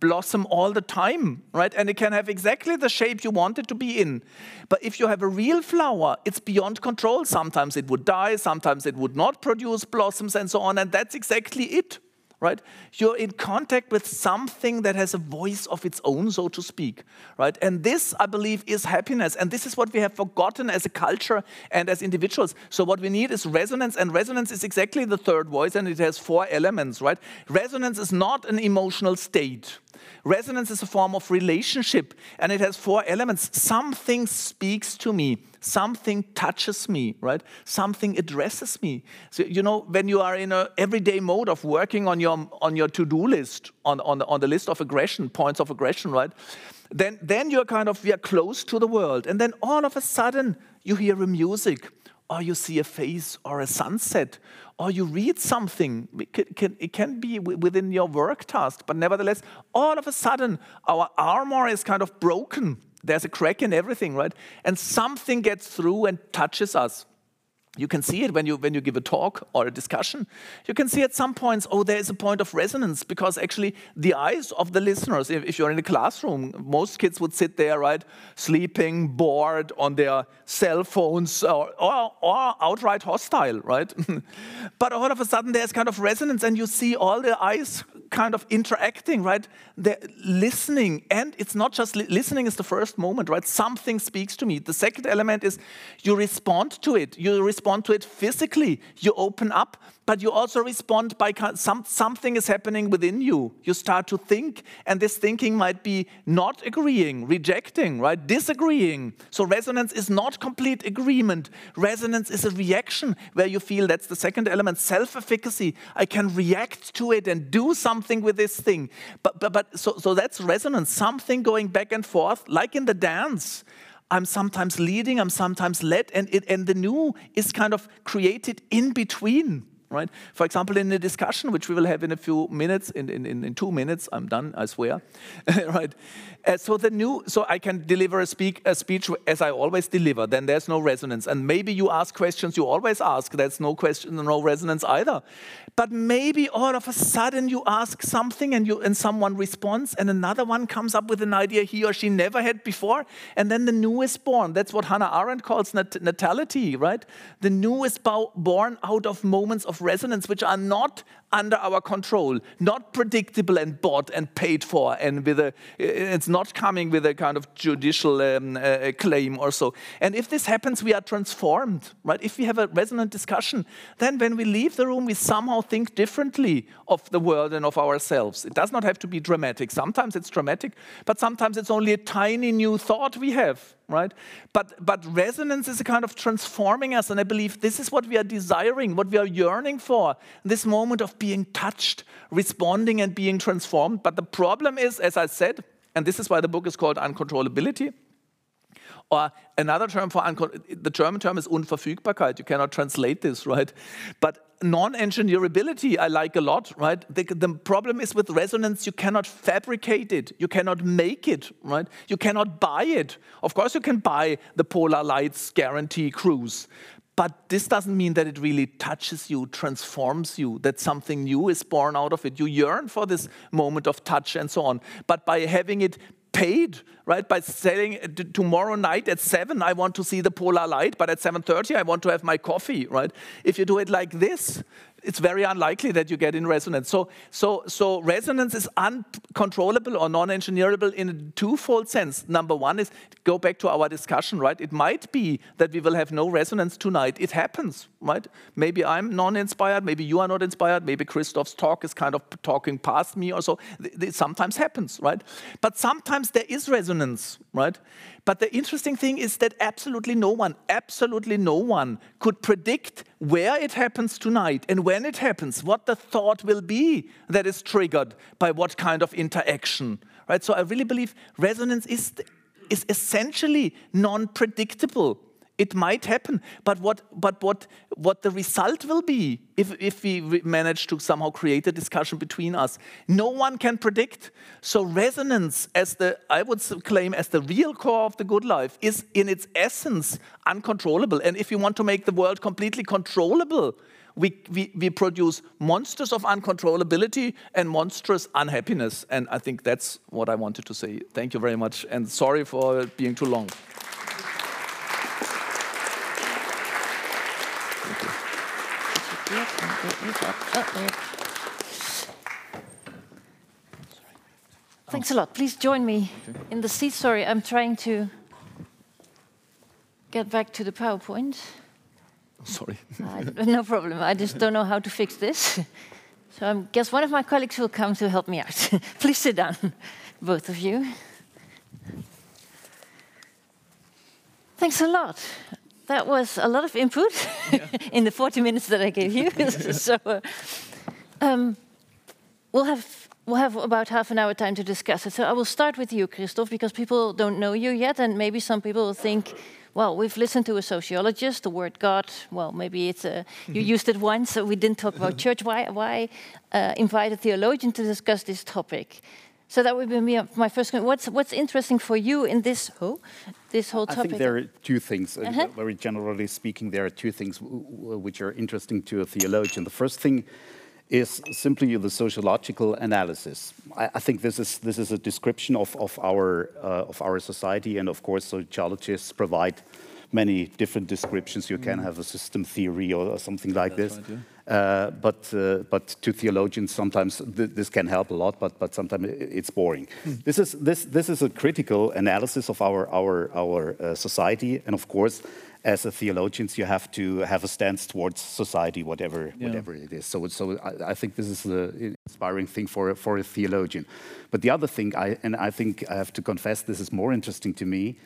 S3: blossom all the time, right? And it can have exactly the shape you want it to be in. But if you have a real flower, it's beyond control. Sometimes it would die, sometimes it would not produce blossoms and so on. And that's exactly it, right? You're in contact with something that has a voice of its own, so to speak, right? And this, I believe, is happiness. And this is what we have forgotten as a culture and as individuals. So what we need is resonance, and resonance is exactly the third voice, and it has four elements, right? Resonance is not an emotional state. Resonance is a form of relationship, and it has four elements. Something speaks to me, something touches me, right? Something addresses me. So, you know, when you are in an everyday mode of working on your, on your to do list, on, on, on the list of aggression, points of aggression, right? Then, then you're kind of, we are close to the world. And then all of a sudden, you hear a music, or you see a face, or a sunset, or you read something. It can, can, it can be within your work task, but nevertheless, all of a sudden, our armor is kind of broken. There's a crack in everything, right? And something gets through and touches us. You can see it when you when you give a talk or a discussion. You can see at some points, oh, there is a point of resonance because actually the eyes of the listeners, if, if you're in a classroom, most kids would sit there, right, sleeping, bored on their cell phones, or, or, or outright hostile, right? [laughs] but all of a sudden there's kind of resonance, and you see all the eyes kind of interacting, right? They're listening, and it's not just li listening is the first moment, right? Something speaks to me. The second element is you respond to it. You respond to it physically. You open up, but you also respond by some, something is happening within you. You start to think, and this thinking might be not agreeing, rejecting, right? Disagreeing. So resonance is not complete agreement. Resonance is a reaction where you feel that's the second element, self-efficacy. I can react to it and do something with this thing. But, but, but so, so that's resonance, something going back and forth, like in the dance. I'm sometimes leading, I'm sometimes led, and, it, and the new is kind of created in between right? For example, in a discussion, which we will have in a few minutes, in, in, in two minutes, I'm done, I swear, [laughs] right? Uh, so the new, so I can deliver a, speak, a speech as I always deliver, then there's no resonance. And maybe you ask questions you always ask, there's no question, no resonance either. But maybe all of a sudden you ask something and, you, and someone responds and another one comes up with an idea he or she never had before, and then the new is born. That's what Hannah Arendt calls nat natality, right? The new is born out of moments of resonance which are not under our control, not predictable and bought and paid for, and with a, it's not coming with a kind of judicial um, uh, claim or so. And if this happens, we are transformed, right? If we have a resonant discussion, then when we leave the room, we somehow think differently of the world and of ourselves. It does not have to be dramatic. Sometimes it's dramatic, but sometimes it's only a tiny new thought we have right? But, but resonance is a kind of transforming us, and I believe this is what we are desiring, what we are yearning for, this moment of being touched, responding, and being transformed. But the problem is, as I said, and this is why the book is called Uncontrollability, or another term for the German term is Unverfügbarkeit. You cannot translate this, right? But non-engineerability I like a lot, right? The, the, problem is with resonance, you cannot fabricate it, you cannot make it, right? You cannot buy it. Of course, you can buy the Polar Lights guarantee cruise, but this doesn't mean that it really touches you, transforms you, that something new is born out of it. You yearn for this moment of touch and so on. But by having it paid, right? By saying uh, tomorrow night at 7, I want to see the polar light, but at 7.30, I want to have my coffee, right? If you do it like this, it's very unlikely that you get in resonance. So, so, so resonance is uncontrollable or non-engineerable in a twofold sense. Number one is go back to our discussion, right? It might be that we will have no resonance tonight. It happens, right? Maybe I'm non-inspired, maybe you are not inspired, maybe Christoph's talk is kind of talking past me or so. It sometimes happens, right? But sometimes there is resonance, right? But the interesting thing is that absolutely no one, absolutely no one could predict where it happens tonight and when it happens, what the thought will be that is triggered by what kind of interaction. Right? So I really believe resonance is, is essentially non-predictable it might happen, but what, but what, what the result will be if, if we manage to somehow create a discussion between us, no one can predict. So resonance, as the I would claim as the real core of the good life, is in its essence uncontrollable. And if you want to make the world completely controllable, we, we, we produce monsters of uncontrollability and monstrous unhappiness. And I think that's what I wanted to say. Thank you very much, and sorry for being too long.
S2: Thanks a lot. Please join me in the seat. Sorry, I'm trying to get back to the PowerPoint.
S3: Sorry.
S2: uh, no problem. I just don't know how to fix this. So I guess one of my colleagues will come to help me out. [laughs] Please sit down, both of you. Thanks a lot that was a lot of input yeah. [laughs] in the 40 minutes that I gave you. [laughs] [laughs] so uh, um, we'll have we'll have about half an hour time to discuss it. So I will start with you, Christoph, because people don't know you yet, and maybe some people will think, well, we've listened to a sociologist, the word God. Well, maybe it's a, you mm-hmm. used it once, so we didn't talk about church. Why why uh, invite a theologian to discuss this topic? So that would be my first question. What's what's interesting for you in this whole this whole topic?
S4: I think there are two things. Uh -huh. Very generally speaking, there are two things which are interesting to a theologian. The first thing is simply the sociological analysis. I, I think this is this is a description of of our uh, of our society, and of course, sociologists provide many different descriptions. You mm. can have a system theory or, or something like That's this. Right, yeah. Uh, but uh, but to theologians, sometimes th this can help a lot, but but sometimes it's boring. Mm. This is this this is a critical analysis of our our our uh, society, and of course. As a theologians, you have to have a stance towards society, whatever yeah. whatever it is. So, so I, I think this is an inspiring thing for for a theologian. But the other thing, I, and I think I have to confess, this is more interesting to me,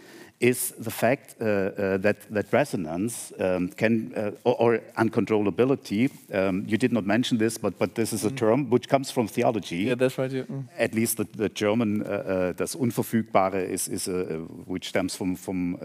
S4: is the fact uh, uh, that, that resonance um, can, uh, or, or, uncontrollability, um, you did not mention this, but, but this is a mm. term which comes from theology.
S3: Yeah, that's right. Yeah. Mm.
S4: At least the, the German, uh, uh, das Unverfügbare is, is which stems from, from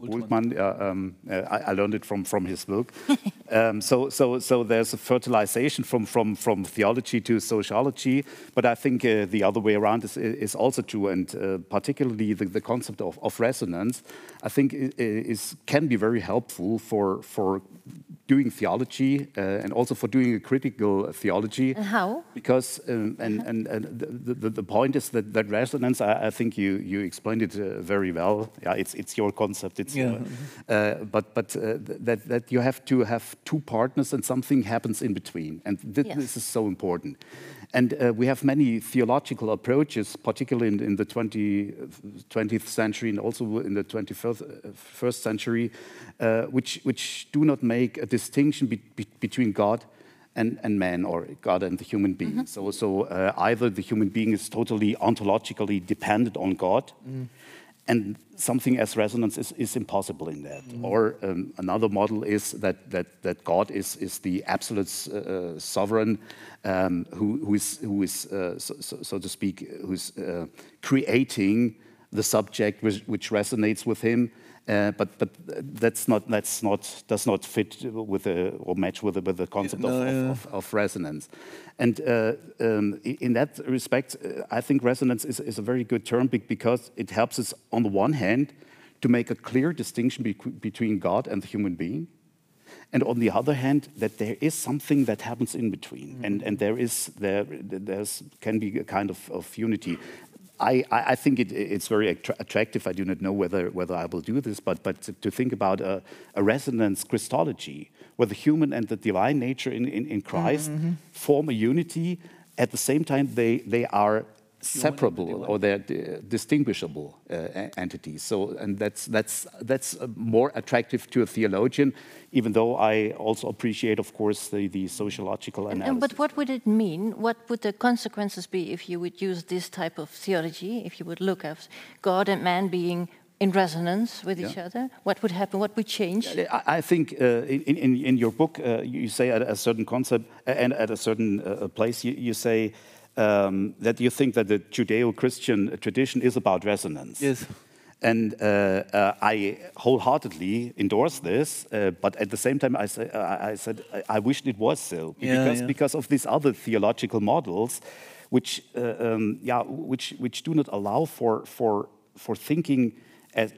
S4: Bultmann. Um, I, I, learned it from, from his book. [laughs] Um, so, so, so there's a fertilization from, from, from theology to sociology, but I think the other way around is, is also true, and particularly the, the concept of, of resonance resonance, I think is, can be very helpful for, for doing theology uh, and also for doing a critical theology.
S2: And how?
S4: Because, um, and, uh-huh. and, and the, the, the, point is that, that resonance, I, I think you, you explained it uh, very well. Yeah, it's, it's your concept. It's, yeah. Uh, uh but but uh, that, that you have to have two partners and something happens in between. And th yes. this is so important. And uh, we have many theological approaches, particularly in, in the 20, 20th century and also in the 21st century, uh, which, which do not make a distinction be, be, between God and, and, man or God and the human being. Mm -hmm. So, so uh, either the human being is totally ontologically dependent on God, mm and something as resonance is, is impossible in that. Mm. Or um, another model is that, that, that God is, is the absolute uh, sovereign um, who, who is, who is uh, so, so, so, to speak, who's uh, creating the subject which, which resonates with him uh, but but that's not that's not does not fit with the or match with the, with the concept no, of, yeah. of, of, resonance. And uh, um, in that respect, uh, I think resonance is, is a very good term because it helps us on the one hand to make a clear distinction be between God and the human being. And on the other hand, that there is something that happens in between, mm -hmm. and, and there is there there's can be a kind of, of unity. I, I, think it, it's very attractive. I do not know whether, whether I will do this, but, but to think about a, a resonance Christology, where the human and the divine nature in, in, in Christ mm -hmm. form a unity. At the same time, they, they are separable or they're distinguishable uh, entities. So, and that's that's that's uh, more attractive to a theologian, even though I also appreciate, of course, the, the sociological analysis. And,
S2: but what would it mean? What would the consequences be if you would use this type of theology? If you would look at God and man being in resonance with yeah. each other? What would happen? What would change?
S4: I, I think uh, in, in, in, your book, uh, you say at a certain concept and at a certain uh, place, you, you say um, that you think that the Judeo-Christian tradition is about resonance.
S3: Yes.
S4: And uh, uh, I wholeheartedly endorse this, uh, but at the same time, I, say, I said I, I wished it was so yeah, because yeah. because of these other theological models, which uh, um, yeah, which which do not allow for for for thinking as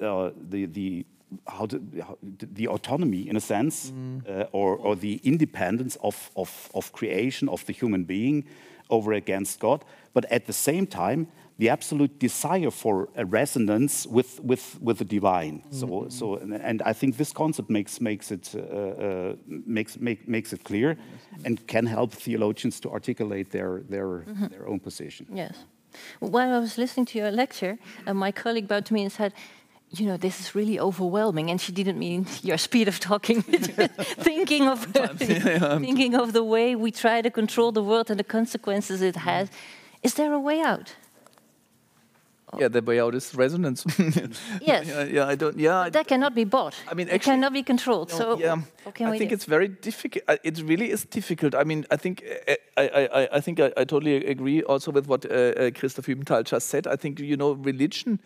S4: uh, the the how, to, how the autonomy in a sense mm. uh, or, or the independence of, of, of creation of the human being over against God, but at the same time, the absolute desire for a resonance with, with, with the divine. Mm -hmm. So, so and, I think this concept makes, makes, it, uh, uh, makes, make, makes it clear and can help theologians to articulate their, their, mm -hmm. their own position.
S2: Yes. While I was listening to your lecture, uh, my colleague bowed to me and said, you know, this is really overwhelming. And she didn't mean [laughs] your speed of talking, [laughs] thinking of [laughs] thinking of the way we try to control the world and the consequences it has. Is there a way out?
S3: Yeah, the way out is resonance.
S2: yes.
S3: Yeah, yeah, I don't. Yeah,
S2: but that cannot be bought. I mean, actually, it cannot be controlled. No, so
S3: yeah, I think do? it's very difficult. Uh, it really is difficult. I mean, I think uh, I, I, I think I, I totally agree also with what uh, uh, Christoph Hübenthal just said. I think you know, religion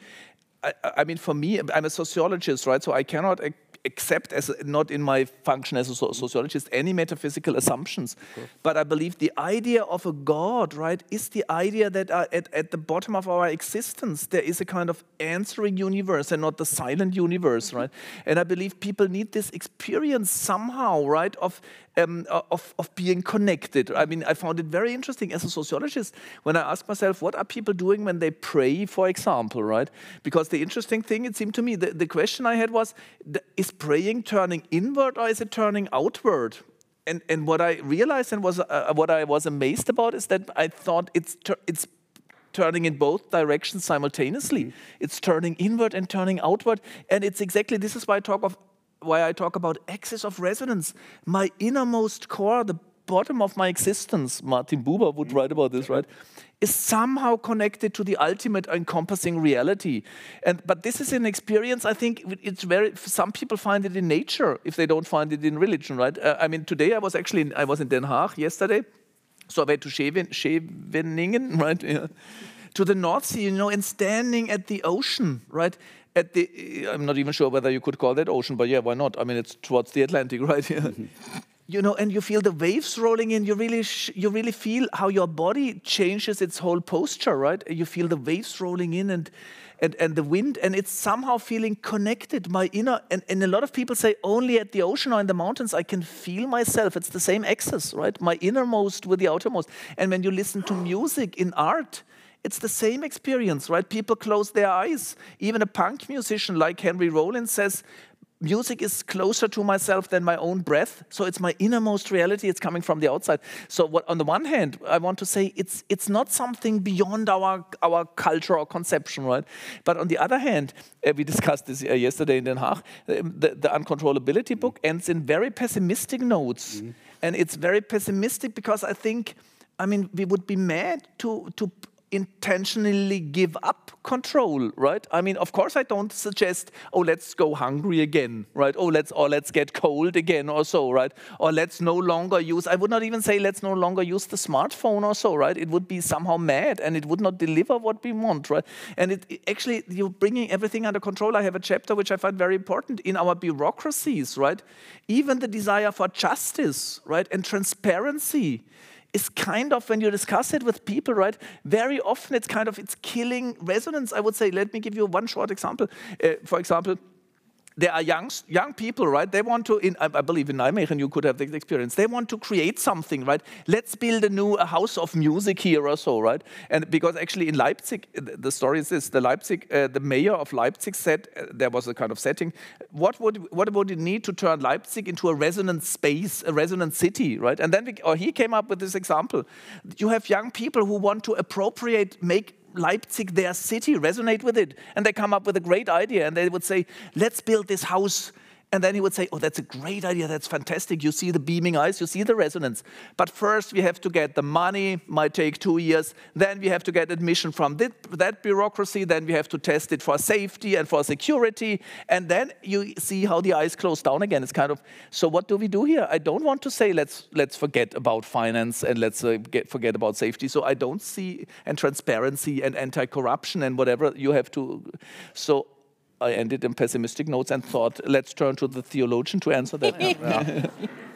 S3: I, I, mean, for me, I'm a sociologist, right? So I cannot accept as not in my function as a sociologist any metaphysical assumptions. But i believe the idea of a god right is the idea that uh, at, at the bottom of our existence there is a kind of answering universe and not the silent universe right? And i believe people need this experience somehow right of um, of, of being connected. I mean, I found it very interesting as a sociologist when I asked myself, what are people doing when they pray, for example, right? Because the interesting thing, it seemed to me, the, the question I had was, is praying turning inward or is it turning outward? And, and what I realized and was uh, what I was amazed about is that I thought it's it's turning in both directions simultaneously. Mm. It's turning inward and turning outward, and it's exactly this is why I talk of why I talk about axis of resonance. My innermost core, the bottom of my existence, Martin Buber would write about this, right, is somehow connected to the ultimate encompassing reality. And but this is an experience. I think it's very. Some people find it in nature if they don't find it in religion, right? Uh, I mean, today I was actually in, I was in Den Haag yesterday, so I went to Scheveningen, [laughs] right? Yeah. To the North Sea, you know, and standing at the ocean, right? At the, I'm not even sure whether you could call that ocean, but yeah, why not? I mean, it's towards the Atlantic, [laughs] right? Yeah. Mm-hmm. you know, and you feel the waves rolling in. You really, you really feel how your body changes its whole posture, right? You feel the waves rolling in and, and, and the wind, and it's somehow feeling connected. My inner, and, and a lot of people say only at the ocean or in the mountains I can feel myself. It's the same axis, right? My innermost with the outermost. And when you listen to music in art, it's the same experience, right? People close their eyes. Even a punk musician like Henry Rollins says, music is closer to myself than my own breath. So it's my innermost reality. It's coming from the outside. So what, on the one hand i want to say it's it's not something beyond our our culture or conception right? But on the other hand uh, we discussed this uh, yesterday in den haag um, the, the, uncontrollability book ends in very pessimistic notes. Mm and it's very pessimistic because i think i mean we would be mad to to intentionally give up control, right? I mean, of course, I don't suggest, oh, let's go hungry again, right? Oh, let's or let's get cold again, or so, right? Or let's no longer use. I would not even say let's no longer use the smartphone, or so, right? It would be somehow mad, and it would not deliver what we want, right? And it, it actually, you're bringing everything under control. I have a chapter which I find very important in our bureaucracies, right? Even the desire for justice, right, and transparency is kind of when you discuss it with people right very often it's kind of it's killing resonance i would say. Let me give you one short example. Uh, for example there are young, young people, right? They want to, in, I, believe in Nijmegen you could have the experience. They want to create something, right? Let's build a new a house of music here or so, right? And because actually in Leipzig, the story is this: the Leipzig, uh, the mayor of Leipzig said uh, there was a kind of setting. What would what would it need to turn Leipzig into a resonant space, a resonant city, right? And then we, or he came up with this example: you have young people who want to appropriate, make Leipzig, their city, resonate with it. And they come up with a great idea and they would say, let's build this house and then he would say, Oh, that's a great idea. That's fantastic. You see the beaming eyes, you see the resonance. But first, we have to get the money, might take two years. Then we have to get admission from that bureaucracy. Then we have to test it for safety and for security. And then you see how the eyes close down again. It's kind of, so what do we do here? I don't want to say, let's, let's forget about finance and let's uh, get, forget about safety. So I don't see, and transparency and anti corruption and whatever you have to. So I ended in pessimistic notes and thought, let's turn to the theologian to answer that. [laughs] yeah.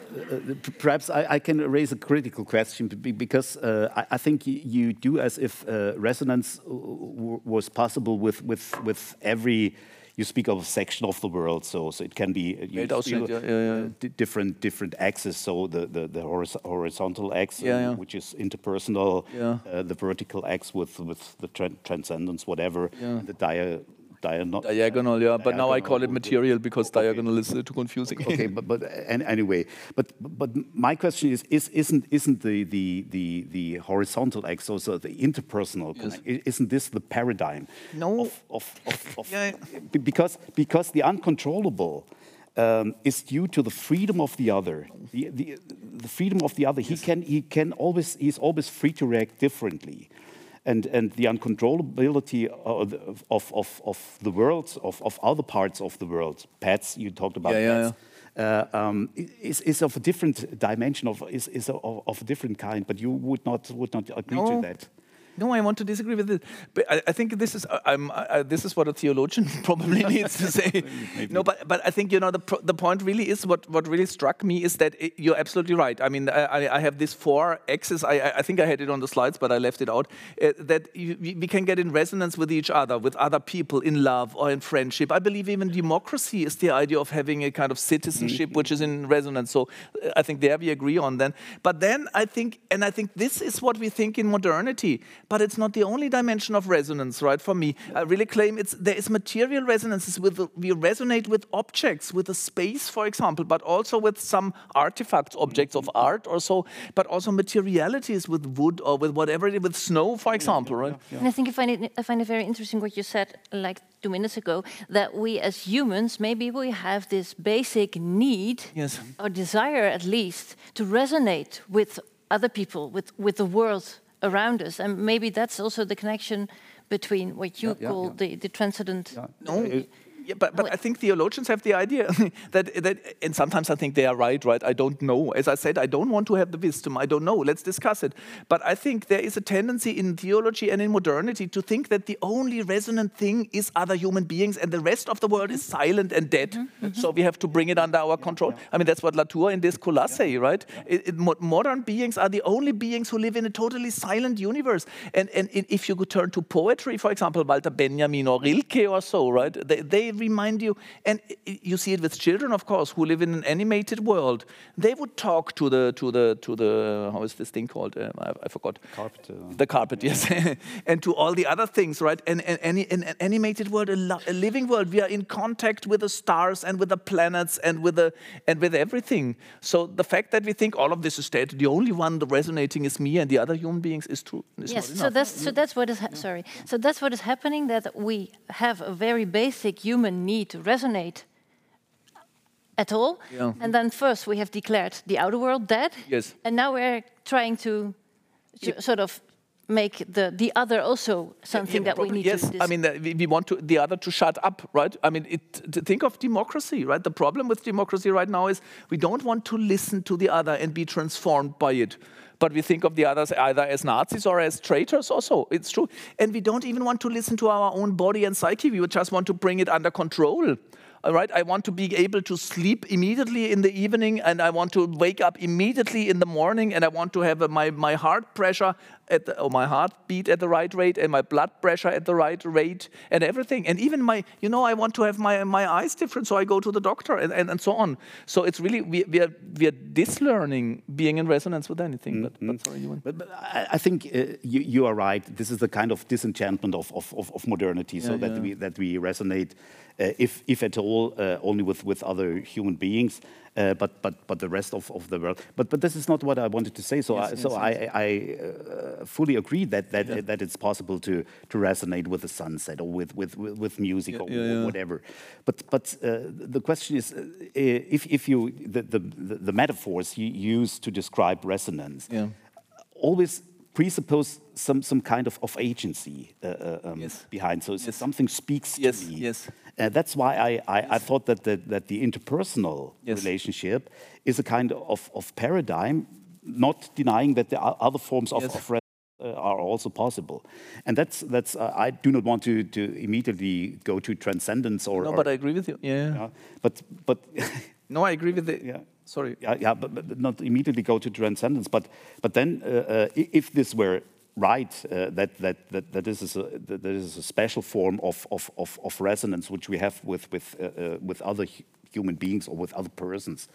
S4: Uh, perhaps I, I, can raise a critical question because uh, I, I, think you do as if uh, resonance was possible with, with, with every you speak of a section of the world, so, so it can be uh, you,
S3: yeah, yeah, yeah.
S4: Uh, different different axes. So the the, the horizontal axe, uh, which is interpersonal, uh, the vertical axis with with the tra transcendence, whatever, the dia
S3: diagonal. Diagonal, yeah. But now I call it material because okay. diagonal is too confusing.
S4: okay, but but anyway, but but my question is: is isn't isn't the the the, the horizontal axis, also the interpersonal, yes. isn't this the paradigm?
S3: No.
S4: Of, of, of, of [laughs] yeah. because because the uncontrollable. Um, is due to the freedom of the other. The, the, the freedom of the other. Yes. He can he can always he's always free to react differently and, and the uncontrollability of, of, of, of the world, of, of other parts of the world, pets, you talked about yeah, pets, yeah, yeah. Uh, um, is, is of a different dimension, of, is, is of, of a different kind, but you would not, would not agree no. to that.
S3: No, I want to disagree with it. But I, I think this is uh, I, this is what a theologian [laughs] probably [laughs] needs to say. no, but but I think you know the the point really is what what really struck me is that it, you're absolutely right. I mean, I, I have this four axes. I, I think I had it on the slides, but I left it out. Uh, that you, we can get in resonance with each other, with other people, in love or in friendship. I believe even democracy is the idea of having a kind of citizenship mm -hmm. which is in resonance. So uh, I think there we agree on then. But then I think, and I think this is what we think in modernity but it's not the only dimension of resonance, right? For me, I really claim it's there is material resonances with we resonate with objects, with a space, for example, but also with some artifacts, objects of art or so, but also materialities with wood or with whatever, with snow, for example, right?
S2: And I think I find it I find it very interesting what you said, like two minutes ago, that we as humans maybe we have this basic need
S3: yes.
S2: or desire at least to resonate with other people, with with the world around us. And maybe that's also the connection between what you yeah, call yeah, The, the transcendent.
S3: No, yeah, but, but I think theologians have the idea [laughs] that, that, and sometimes I think they are right, right? I don't know. As I said, I don't want to have the wisdom. I don't know. Let's discuss it. But I think there is a tendency in theology and in modernity to think that the only resonant thing is other human beings and the rest of the world is silent and dead. Mm -hmm. So we have to bring it under our control. I mean, that's what Latour in this Colossae, right? It, it, modern beings are the only beings who live in a totally silent universe. And, and if you could turn to poetry, for example, Walter Benjamin or Rilke or so, right? They, they remind you, and you see it with children, of course, who live in an animated world. They would talk to the to the to the how is this thing called? Uh, I, I, forgot.
S4: Carpet. Uh,
S3: the carpet, yes, [laughs] and to all the other things, right? And, and, and in an animated world, a, a, living world, we are in contact with the stars and with the planets and with the and with everything. So the fact that we think all of this is dead, the only one resonating is me and the other human beings is true. Is
S2: yes. So that's so that's what is sorry. So that's what is happening. That we have a very basic human human need to resonate at all. Yeah. And then first we have declared the outer world dead.
S3: Yes.
S2: And now we're trying to sort of make the, the other also something yeah, that we need
S3: yes,
S2: to...
S3: Yes, I mean, we, we want to, the other to shut up, right? I mean, it, think of democracy, right? The problem with democracy right now is we don't want to listen to the other and be transformed by it but we think of the others either as Nazis or as traitors also. It's true. And we don't even want to listen to our own body and psyche. We just want to bring it under control. All right, I want to be able to sleep immediately in the evening and I want to wake up immediately in the morning and I want to have a, my, my heart pressure at the, or my heartbeat at the right rate and my blood pressure at the right rate and everything. And even my, you know, I want to have my, my eyes different, so I go to the doctor and, and, and so on. So it's really, we, we, are, we are dislearning being in resonance with anything. Mm -hmm. but, but,
S4: mm-hmm. sorry, you but, but I, think uh, you, you, are right. This is the kind of disenchantment of, of, of, of modernity, so yeah. that, we, that we resonate, if, if at all, uh, only with, with other human beings. Uh, but but but the rest of, of the world. But but this is not what I wanted to say. So yes, I, yes, so yes. I I uh, fully agree that that yeah. that it's possible to to resonate with the sunset or with with with music yeah, or yeah, whatever. But but uh, the question is uh, if if you the, the the metaphors you use to describe resonance always presuppose some some kind of, of agency uh, uh um, yes. behind. So yes. something speaks to
S3: yes.
S4: me.
S3: Yes.
S4: Uh, that's why I, I, I, thought that the, that the interpersonal relationship is a kind of, of paradigm, not denying that there are other forms of, of uh, are also possible. And that's, that's uh, I do not want to, to immediately go to transcendence or.
S3: No, but I agree with you. Yeah. yeah
S4: but, but [laughs]
S3: no, I agree with it. Yeah. Sorry.
S4: Yeah, yeah but, but, not immediately go to transcendence. But, but then, uh, uh, if this were right, uh, that, that, that, that, this is a, that this is a special form of, of, of, of resonance which we have with, with, uh, uh, with other human beings or with other persons.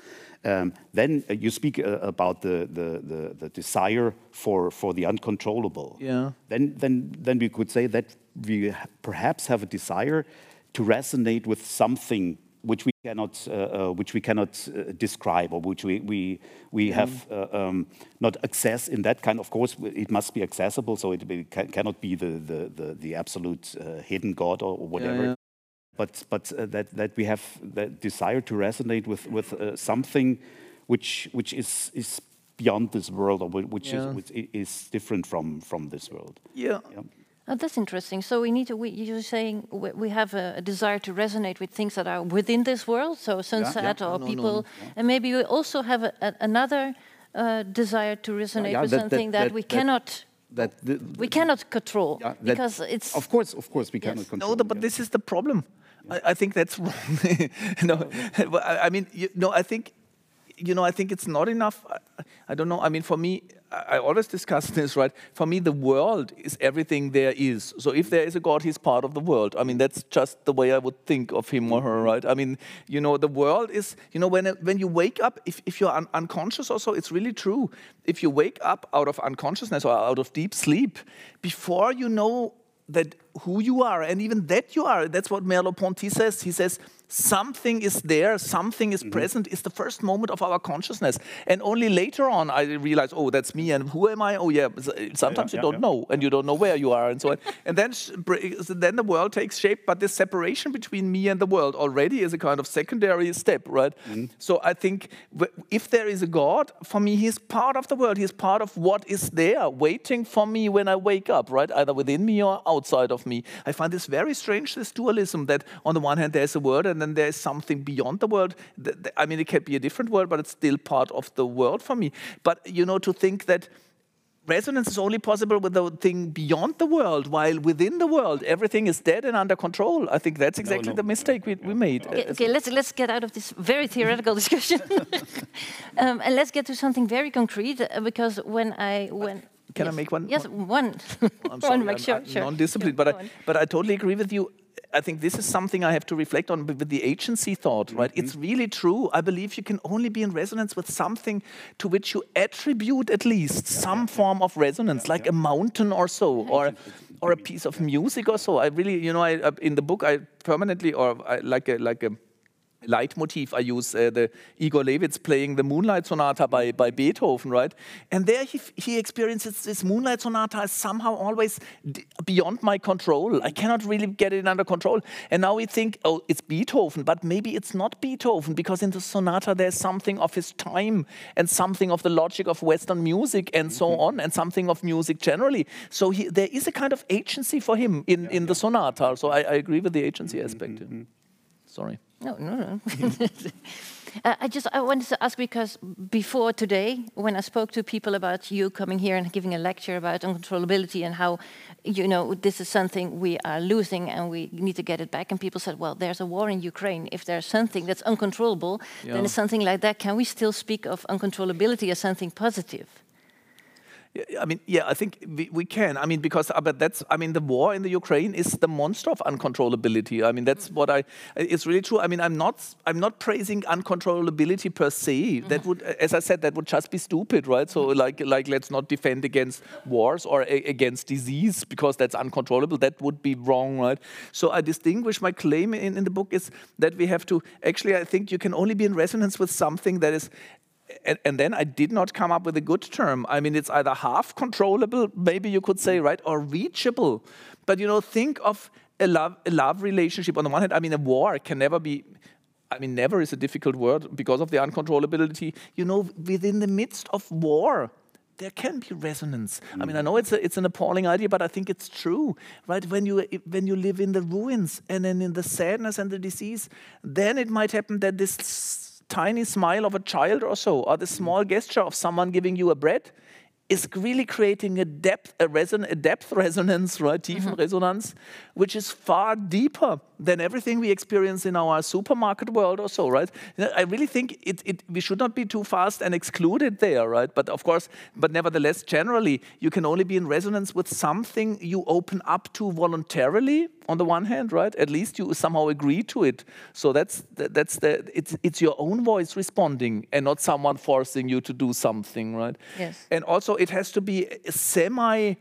S4: Um, then uh, you speak about the, the, the, the, desire for, for the uncontrollable.
S3: Yeah.
S4: Then, then, then we could say that we perhaps have a desire to resonate with something which we cannot, uh, uh, which we cannot uh, describe or which we, we, we mm. have uh, um, not access in that kind. Of course, it must be accessible, so it be, can, cannot be the, the, the, the absolute uh, hidden God or, or whatever. Yeah, yeah. But, but uh, that, that we have that desire to resonate with, with something which, which is, is beyond this world or which, yeah. is, which is different from, from this world.
S3: yeah.
S2: Oh, that's interesting. So we need to. We, you're saying we, we have a, a, desire to resonate with things that are within this world, so sunset yeah, yeah. or no, people, no, no, and maybe we also have a, a, another uh, desire to resonate with that, something that, that, that we cannot
S4: that the,
S2: we cannot control
S4: yeah,
S2: because it's
S4: of course, of course, we cannot control.
S3: No, the, but
S4: yeah.
S3: this is the problem. I, I think that's [laughs] wrong. [laughs] no, but [laughs] I, I mean, you, no, I think, you know, I think it's not enough. I, I don't know. I mean, for me, I, I always discuss [laughs] this, right? For me, the world is everything there is. So if there is a God, He's part of the world. I mean, that's just the way I would think of him or her, right? I mean, you know, the world is, you know, when when you wake up, if, if you're un- unconscious, also, it's really true. If you wake up out of unconsciousness or out of deep sleep, before you know that who you are and even that you are. That's what merleau-ponty says. He says something is there. Something is mm-hmm. present. Is the first moment of our consciousness. And only later on i realize oh that's me. And who am i? Oh yeah. Sometimes
S4: yeah,
S3: you don't
S4: yeah.
S3: know and you don't know where you are and so on. [laughs] And then sh- then the world takes shape but this separation between me and the world already is a kind of secondary step right? Mm-hmm. So i think if there is a god for me he's part of the world. He's part of what is there waiting for me when i wake up right? Either within me or outside of me i find this very strange this dualism that on the one hand there's a world and then there's something beyond the world Th- th- i mean it can be a different world but it's still part of the world for me but you know to think that resonance is only possible with the thing beyond the world, while within the world everything is dead and under control. I think that's exactly
S4: no,
S3: the mistake we, we made.
S2: Okay, okay, let's let's get out of this very theoretical discussion, [laughs] um, and let's get to something very concrete. uh, because when I when
S3: Can I make one-
S2: Yes,
S3: one- [laughs] [laughs]
S2: one.
S3: I'm sorry,
S2: to make
S3: I'm,
S2: sure.
S3: I'm
S2: sure.
S3: non-disciplined,
S2: Sure,
S3: but I, but I totally agree with you. I think this is something I have to reflect on with the agency thought, right? Mm-hmm. It's really true. I believe you can only be in resonance with something to which you attribute at least some form of resonance, like a mountain or so, or or a piece of music or so. I really, you know, I, I in the book I permanently or I, like a like a leitmotif. I use uh, the Igor Levit's playing the Moonlight Sonata by, by Beethoven, right? And there he, he experiences this Moonlight Sonata as somehow always d- beyond my control. I cannot really get it under control. And now we think, oh, it's Beethoven, but maybe it's not Beethoven because in the sonata there's something of his time and something of the logic of Western music and so mm-hmm. on, and something of music generally. So he, there is a kind of agency for him in, in the sonata. So I, I agree with the agency mm-hmm, aspect. Mm-hmm. Sorry.
S2: No, no, no. [laughs] uh, I just I wanted to ask because before today, when I spoke to people about you coming here and giving a lecture about uncontrollability and how, you know, this is something we are losing and we need to get it back, and people said, well, there's a war in Ukraine. If there's something that's uncontrollable, then it's something like that. Can we still speak of uncontrollability as something positive?
S3: Yeah, I mean, yeah, I think we, we can. I mean, because uh, but that's, I mean, the war in the Ukraine is the monster of uncontrollability. I mean, that's mm. what I. It's really true. I mean, I'm not, I'm not praising uncontrollability per se. Mm-hmm. That would, as I said, that would just be stupid, right? So, mm-hmm. like, like, let's not defend against wars or a, against disease because that's uncontrollable. That would be wrong, right? So, I distinguish my claim in, in the book is that we have to actually. I think you can only be in resonance with something that is and, and then I did not come up with a good term. I mean, it's either half controllable, maybe you could say, right, or reachable. But you know, think of a love, a love relationship. On the one hand, I mean, a war can never be. I mean, never is a difficult word because of the uncontrollability. You know, within the midst of war, there can be resonance. I mean, I know it's a, it's an appalling idea, but I think it's true, right? When you when you live in the ruins and then in the sadness and the disease, then it might happen that this tiny smile of a child or so, or the small mm-hmm. gesture of someone giving you a bread, is really creating a depth, a, reson- a depth resonance, right? Tiefenresonanz, mm-hmm. which is far deeper than everything we experience in our supermarket world or so, right? I really think it, it, we should not be too fast and exclude it there, right? But of course, but nevertheless, generally, you can only be in resonance with something you open up to voluntarily on the one hand, right? At least you somehow agree to it. So that's that's the it's it's your own voice responding and not someone forcing you to do something, right?
S2: Yes.
S3: And also, it has to be semi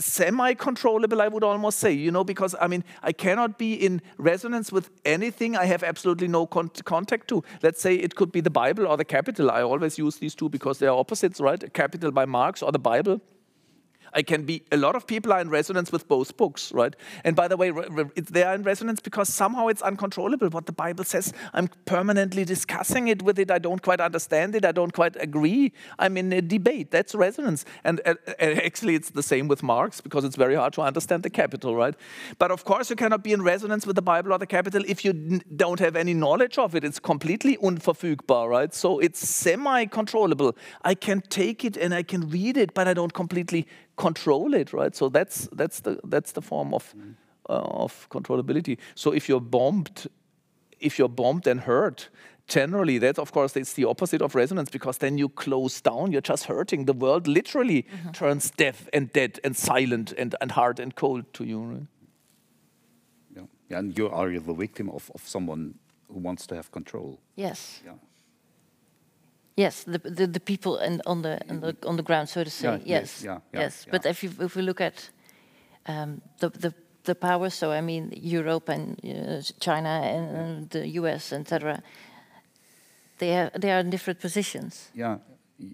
S3: semi controllable i would almost say you know because i mean i cannot be in resonance with anything i have absolutely no con- contact to let's say it could be the bible or the capital i always use these two because they are opposites right capital by marx or the bible I can be, a lot of people are in resonance with both books, right? And by the way, they are in resonance because somehow it's uncontrollable what the Bible says. I'm permanently discussing it with it. I don't quite understand it. I don't quite agree. I'm in a debate. That's resonance. And uh, uh, actually, it's the same with Marx because it's very hard to understand the capital, right? But of course, you cannot be in resonance with the Bible or the capital if you don't have any knowledge of it. It's completely unverfügbar, right? So it's semi controllable. I can take it and I can read it, but I don't completely control it, right? So that's that's the that's the form of mm. uh, of controllability. So if you're bombed, if you're bombed and hurt, generally that of course it's the opposite of resonance because then you close down you're just hurting the world literally mm -hmm. turns deaf and dead and silent and, and hard and cold to you right?
S4: yeah. yeah and you are the victim of, of someone who wants to have control
S2: yes yeah Yes, the, the, the people and on the, on the on the ground, so to say. Yeah, yes, yes, yeah, yeah, yes. But if you, if we look at um, the the the powers, so I mean Europe and uh, China and, and the U.S. etc they are they are in different positions.
S4: Yeah,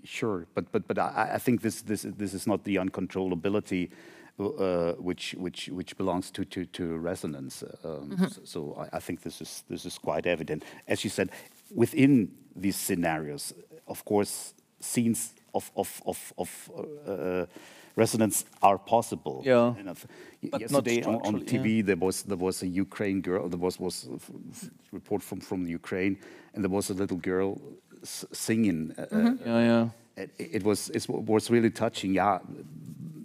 S4: sure, but but but I, I think this this this is not the uncontrollability. Uh, which which which belongs to to, to resonance. Um, mm -hmm. So, so I, I, think this is this is quite evident. As you said, within these scenarios, of course, scenes of of of, of uh, resonance are possible.
S3: Yeah.
S4: But Yesterday on, on, TV, yeah. there was there was a Ukraine girl. There was was a report from from the Ukraine, and there was a little girl singing.
S3: Mm -hmm. uh, yeah, yeah.
S4: It, it, was it was really touching. Yeah,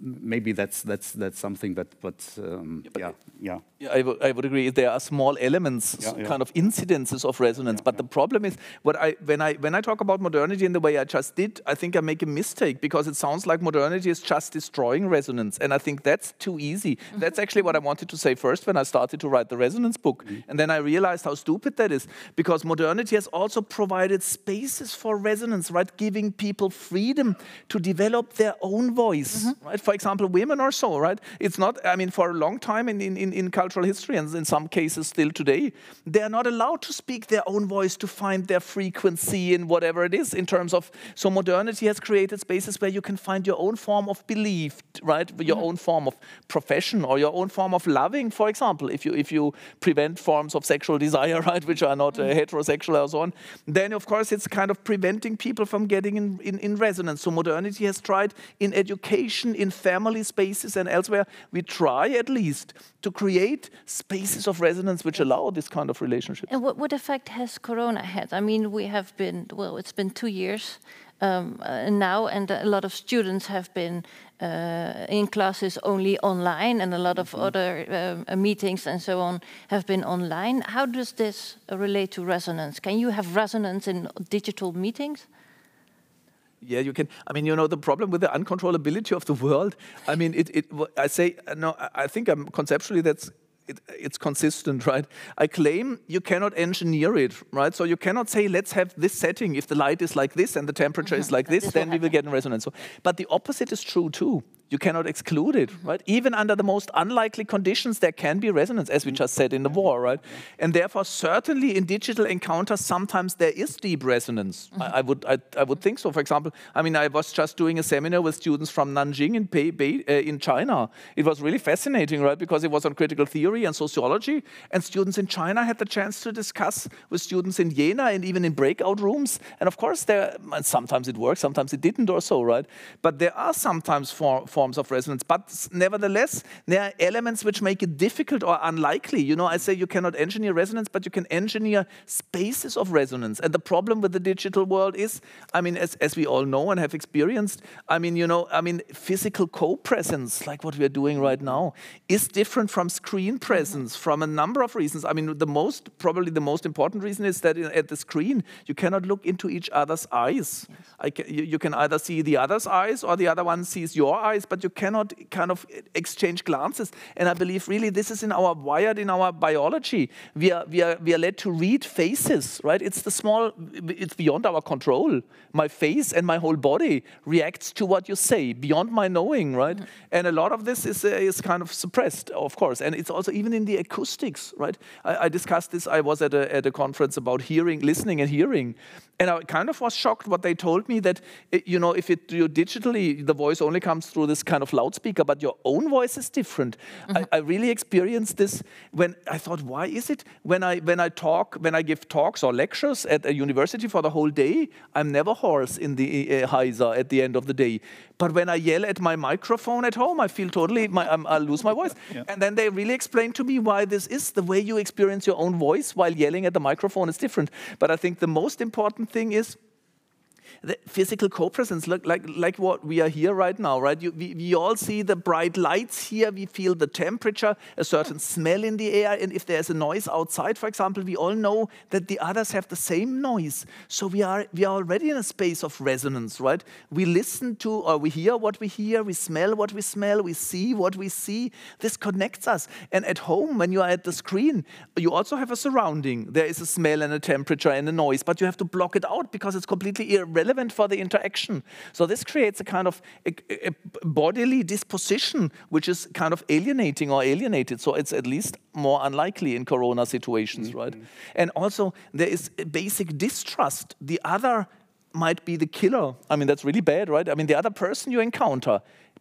S4: maybe that's that's that's something that but um, yeah, yeah, yeah.
S3: Yeah I, I would agree. There are small elements yeah, yeah. kind of incidences of resonance but the problem is what I when I when I talk about modernity in the way I just did I think I make a mistake because it sounds like modernity is just destroying resonance and I think that's too easy. Mm-hmm. that's actually what I wanted to say first when I started to write the resonance book mm and then I realized how stupid that is because modernity has also provided spaces for resonance right? Giving people freedom to develop their own voice mm -hmm. right for example, women or so, right? It's not, I mean, for a long time in, in, in cultural history, and in some cases still today, they are not allowed to speak their own voice to find their frequency in whatever it is in terms of, so modernity has created spaces where you can find your own form of belief, right? Your mm own form of profession or your own form of loving, for example, if you, if you prevent forms of sexual desire, [laughs] right, which are not uh, mm-hmm. heterosexual or so on, then of course it's kind of preventing people from getting in, in, in resonance. So modernity has tried in education, in family spaces and elsewhere, we try at least to create spaces of resonance which allow this kind of relationship.
S2: And what, what effect has Corona had? I mean, we have been, well, it's been two years um, uh, now, and a lot of students have been uh, in classes only online, and a lot of mm -hmm. other uh, meetings and so on have been online. How does this relate to resonance? Can you have resonance in digital meetings?
S3: Yeah, you can. I mean, you know, the problem with the uncontrollability of the world. I mean, it. it I say no. I think I'm conceptually that's it, it's consistent, right? I claim you cannot engineer it, right? So you cannot say, let's have this setting. If the light is like this and the temperature mm -hmm. is like this, this then we will get in resonance. So, but the opposite is true too you cannot exclude it, right? Even under the most unlikely conditions, there can be resonance, as we just said in the war, right? And therefore, certainly in digital encounters, sometimes there is deep resonance. I, I, would, I, I, would think so. For example, I mean, I was just doing a seminar with students from Nanjing in, Bei, uh, in China. It was really fascinating, right? Because it was on critical theory and sociology, and students in China had the chance to discuss with students in Jena and even in breakout rooms. And of course, there sometimes it worked, sometimes it didn't, or so, right? But there are sometimes for, for forms of resonance. But nevertheless, there are elements which make it difficult or unlikely. You know, I say you cannot engineer resonance, but you can engineer spaces of resonance. And the problem with the digital world is, I mean, as, as we all know and have experienced, I mean, you know, I mean, physical co-presence, like what we are doing right now, is different from screen presence from a number of reasons. I mean, the most, probably the most important reason is that uh, at the screen, you cannot look into each other's eyes. Yes. Can, you, you can either see the other's eyes or the other one sees your eyes, but you cannot kind of exchange glances. And I believe really this is in our wired in our biology. We are we are we are led to read faces, right? It's the small. It's beyond our control. My face and my whole body reacts to what you say beyond my knowing, right? Mm -hmm. And a lot of this is uh, is kind of suppressed, of course. And it's also even in the acoustics, right? I, I discussed this. I was at a at a conference about hearing, listening, and hearing, and I kind of was shocked what they told me that, you know, if it, you digitally, the voice only comes through this kind of loudspeaker, but your own voice is different. Mm -hmm. I, I, really experienced this when I thought, why is it? When I, when I talk, when I give talks or lectures at a university for the whole day, I'm never hoarse in the uh, at the end of the day. But when I yell at my microphone at home, I feel totally, my, I lose my voice. Yeah. And then they really explain to me why this is. The way you experience your own voice while yelling at the microphone is different. But I think the most important thing is the physical co-presence, like, like, like what we are here right now, right? You, we, we all see the bright lights here, we feel the temperature, a certain smell in the air, and if there's a noise outside, for example, we all know that the others have the same noise. So we are, we are already in a space of resonance, right? We listen to, or we hear what we hear, we smell what we smell, we see what we see. This connects us. And at home, when you are at the screen, you also have a surrounding. There is a smell and a temperature and a noise, but you have to block it out because it's completely irrelevant for the interaction. So this creates a kind of a, a bodily disposition which is kind of alienating or alienated. So it's at least more unlikely in corona situations, mm -hmm. right? And also there is a basic distrust. The other might be the killer. I mean, that's really bad, right? I mean, the other person you encounter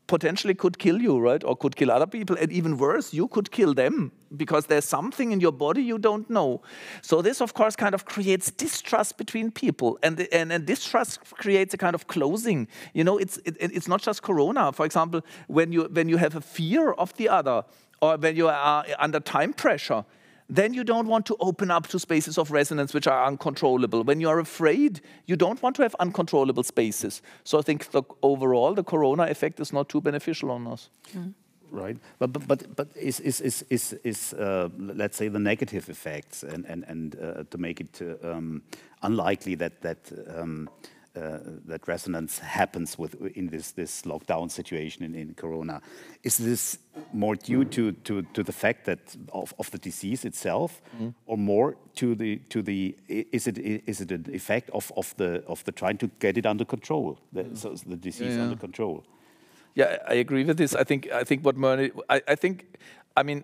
S3: potentially could kill you, right? Or could kill other people. And even worse, you could kill them because there's something in your body you don't know. So this, of course, kind of creates distrust between people. And, and, and distrust creates a kind of closing. You know, it's, it, it's not just Corona. For example, when you, when you have a fear of the other, or when you are under time pressure, then you don't want to open up to spaces of resonance which are uncontrollable. When you are afraid, you don't want to have uncontrollable spaces. So I think the, overall, the corona effect is not too beneficial on us. Mm.
S4: Right, but but but, but is is is is, is uh, let's say the negative effects, and and and uh, to make it uh, um, unlikely that that um, that resonance happens with in this this lockdown situation in, in Corona. Is this more due to, to, to the fact that of, of the disease itself, mm. or more to the to the is it is it an effect of, of the of the trying to get it under control, the, so the disease yeah. under control?
S3: Yeah, I agree with this. I think I think what Murray, I, I think I mean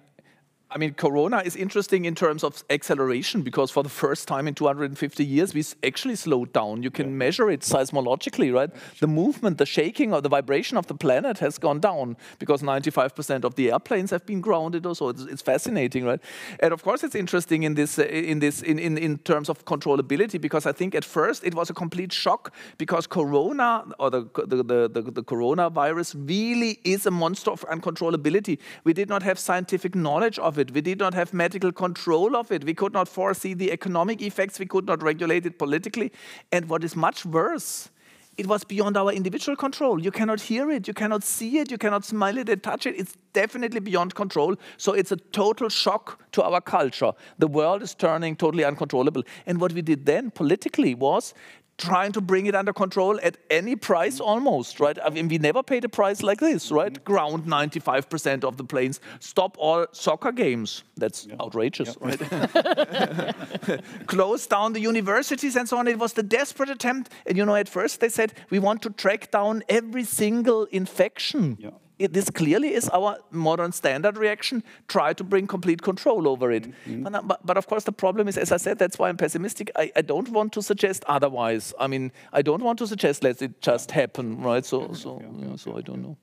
S3: I mean, Corona is interesting in terms of acceleration because for the first time in 250 years, we actually slowed down. You can yeah. measure it seismologically, right? The movement, the shaking, or the vibration of the planet has gone down because 95% of the airplanes have been grounded. Also, it's, it's, fascinating, right? And of course, it's interesting in this, uh, in this, in, in, in terms of controllability because I think at first it was a complete shock because Corona or the the, the, the, the coronavirus really is a monster of uncontrollability. We did not have scientific knowledge of it it. We did not have medical control of it. We could not foresee the economic effects. We could not regulate it politically. And what is much worse, it was beyond our individual control. You cannot hear it, you cannot see it, you cannot smell it and touch it. It's definitely beyond control. So it's a total shock to our culture. The world is turning totally uncontrollable. And what we did then politically was trying to bring it under control at any price almost, right? I mean, we never paid a price like this, right? Ground 95% of the planes, stop all soccer games. That's yeah. outrageous, yeah. right? [laughs] [laughs] Close down the universities and so on. It was the desperate attempt. And you know, at first they said, we want to track down every single infection. Yeah it, this clearly is our modern standard reaction, try to bring complete control over it. Mm -hmm. but, but, but, of course, the problem is, as I said, that's why I'm pessimistic. I, I, don't want to suggest otherwise. I mean, I don't want to suggest let it just happen, right? So, so, yeah, so I don't know.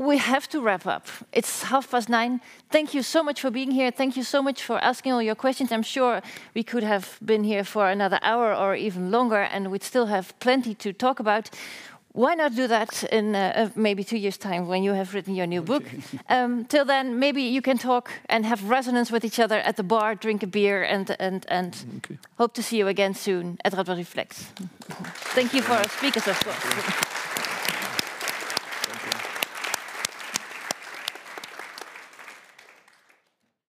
S2: We have to wrap up. It's half past nine. Thank you so much for being here. Thank you so much for asking all your questions. I'm sure we could have been here for another hour or even longer, and we'd still have plenty to talk about why not do that in uh, uh, maybe two years' time when you have written your new book? [laughs] um, till then, maybe you can talk and have resonance with each other at the bar, drink a beer, and and and okay. hope to see you again soon at Radboud Reflects. Thank you for our speakers as [laughs] well.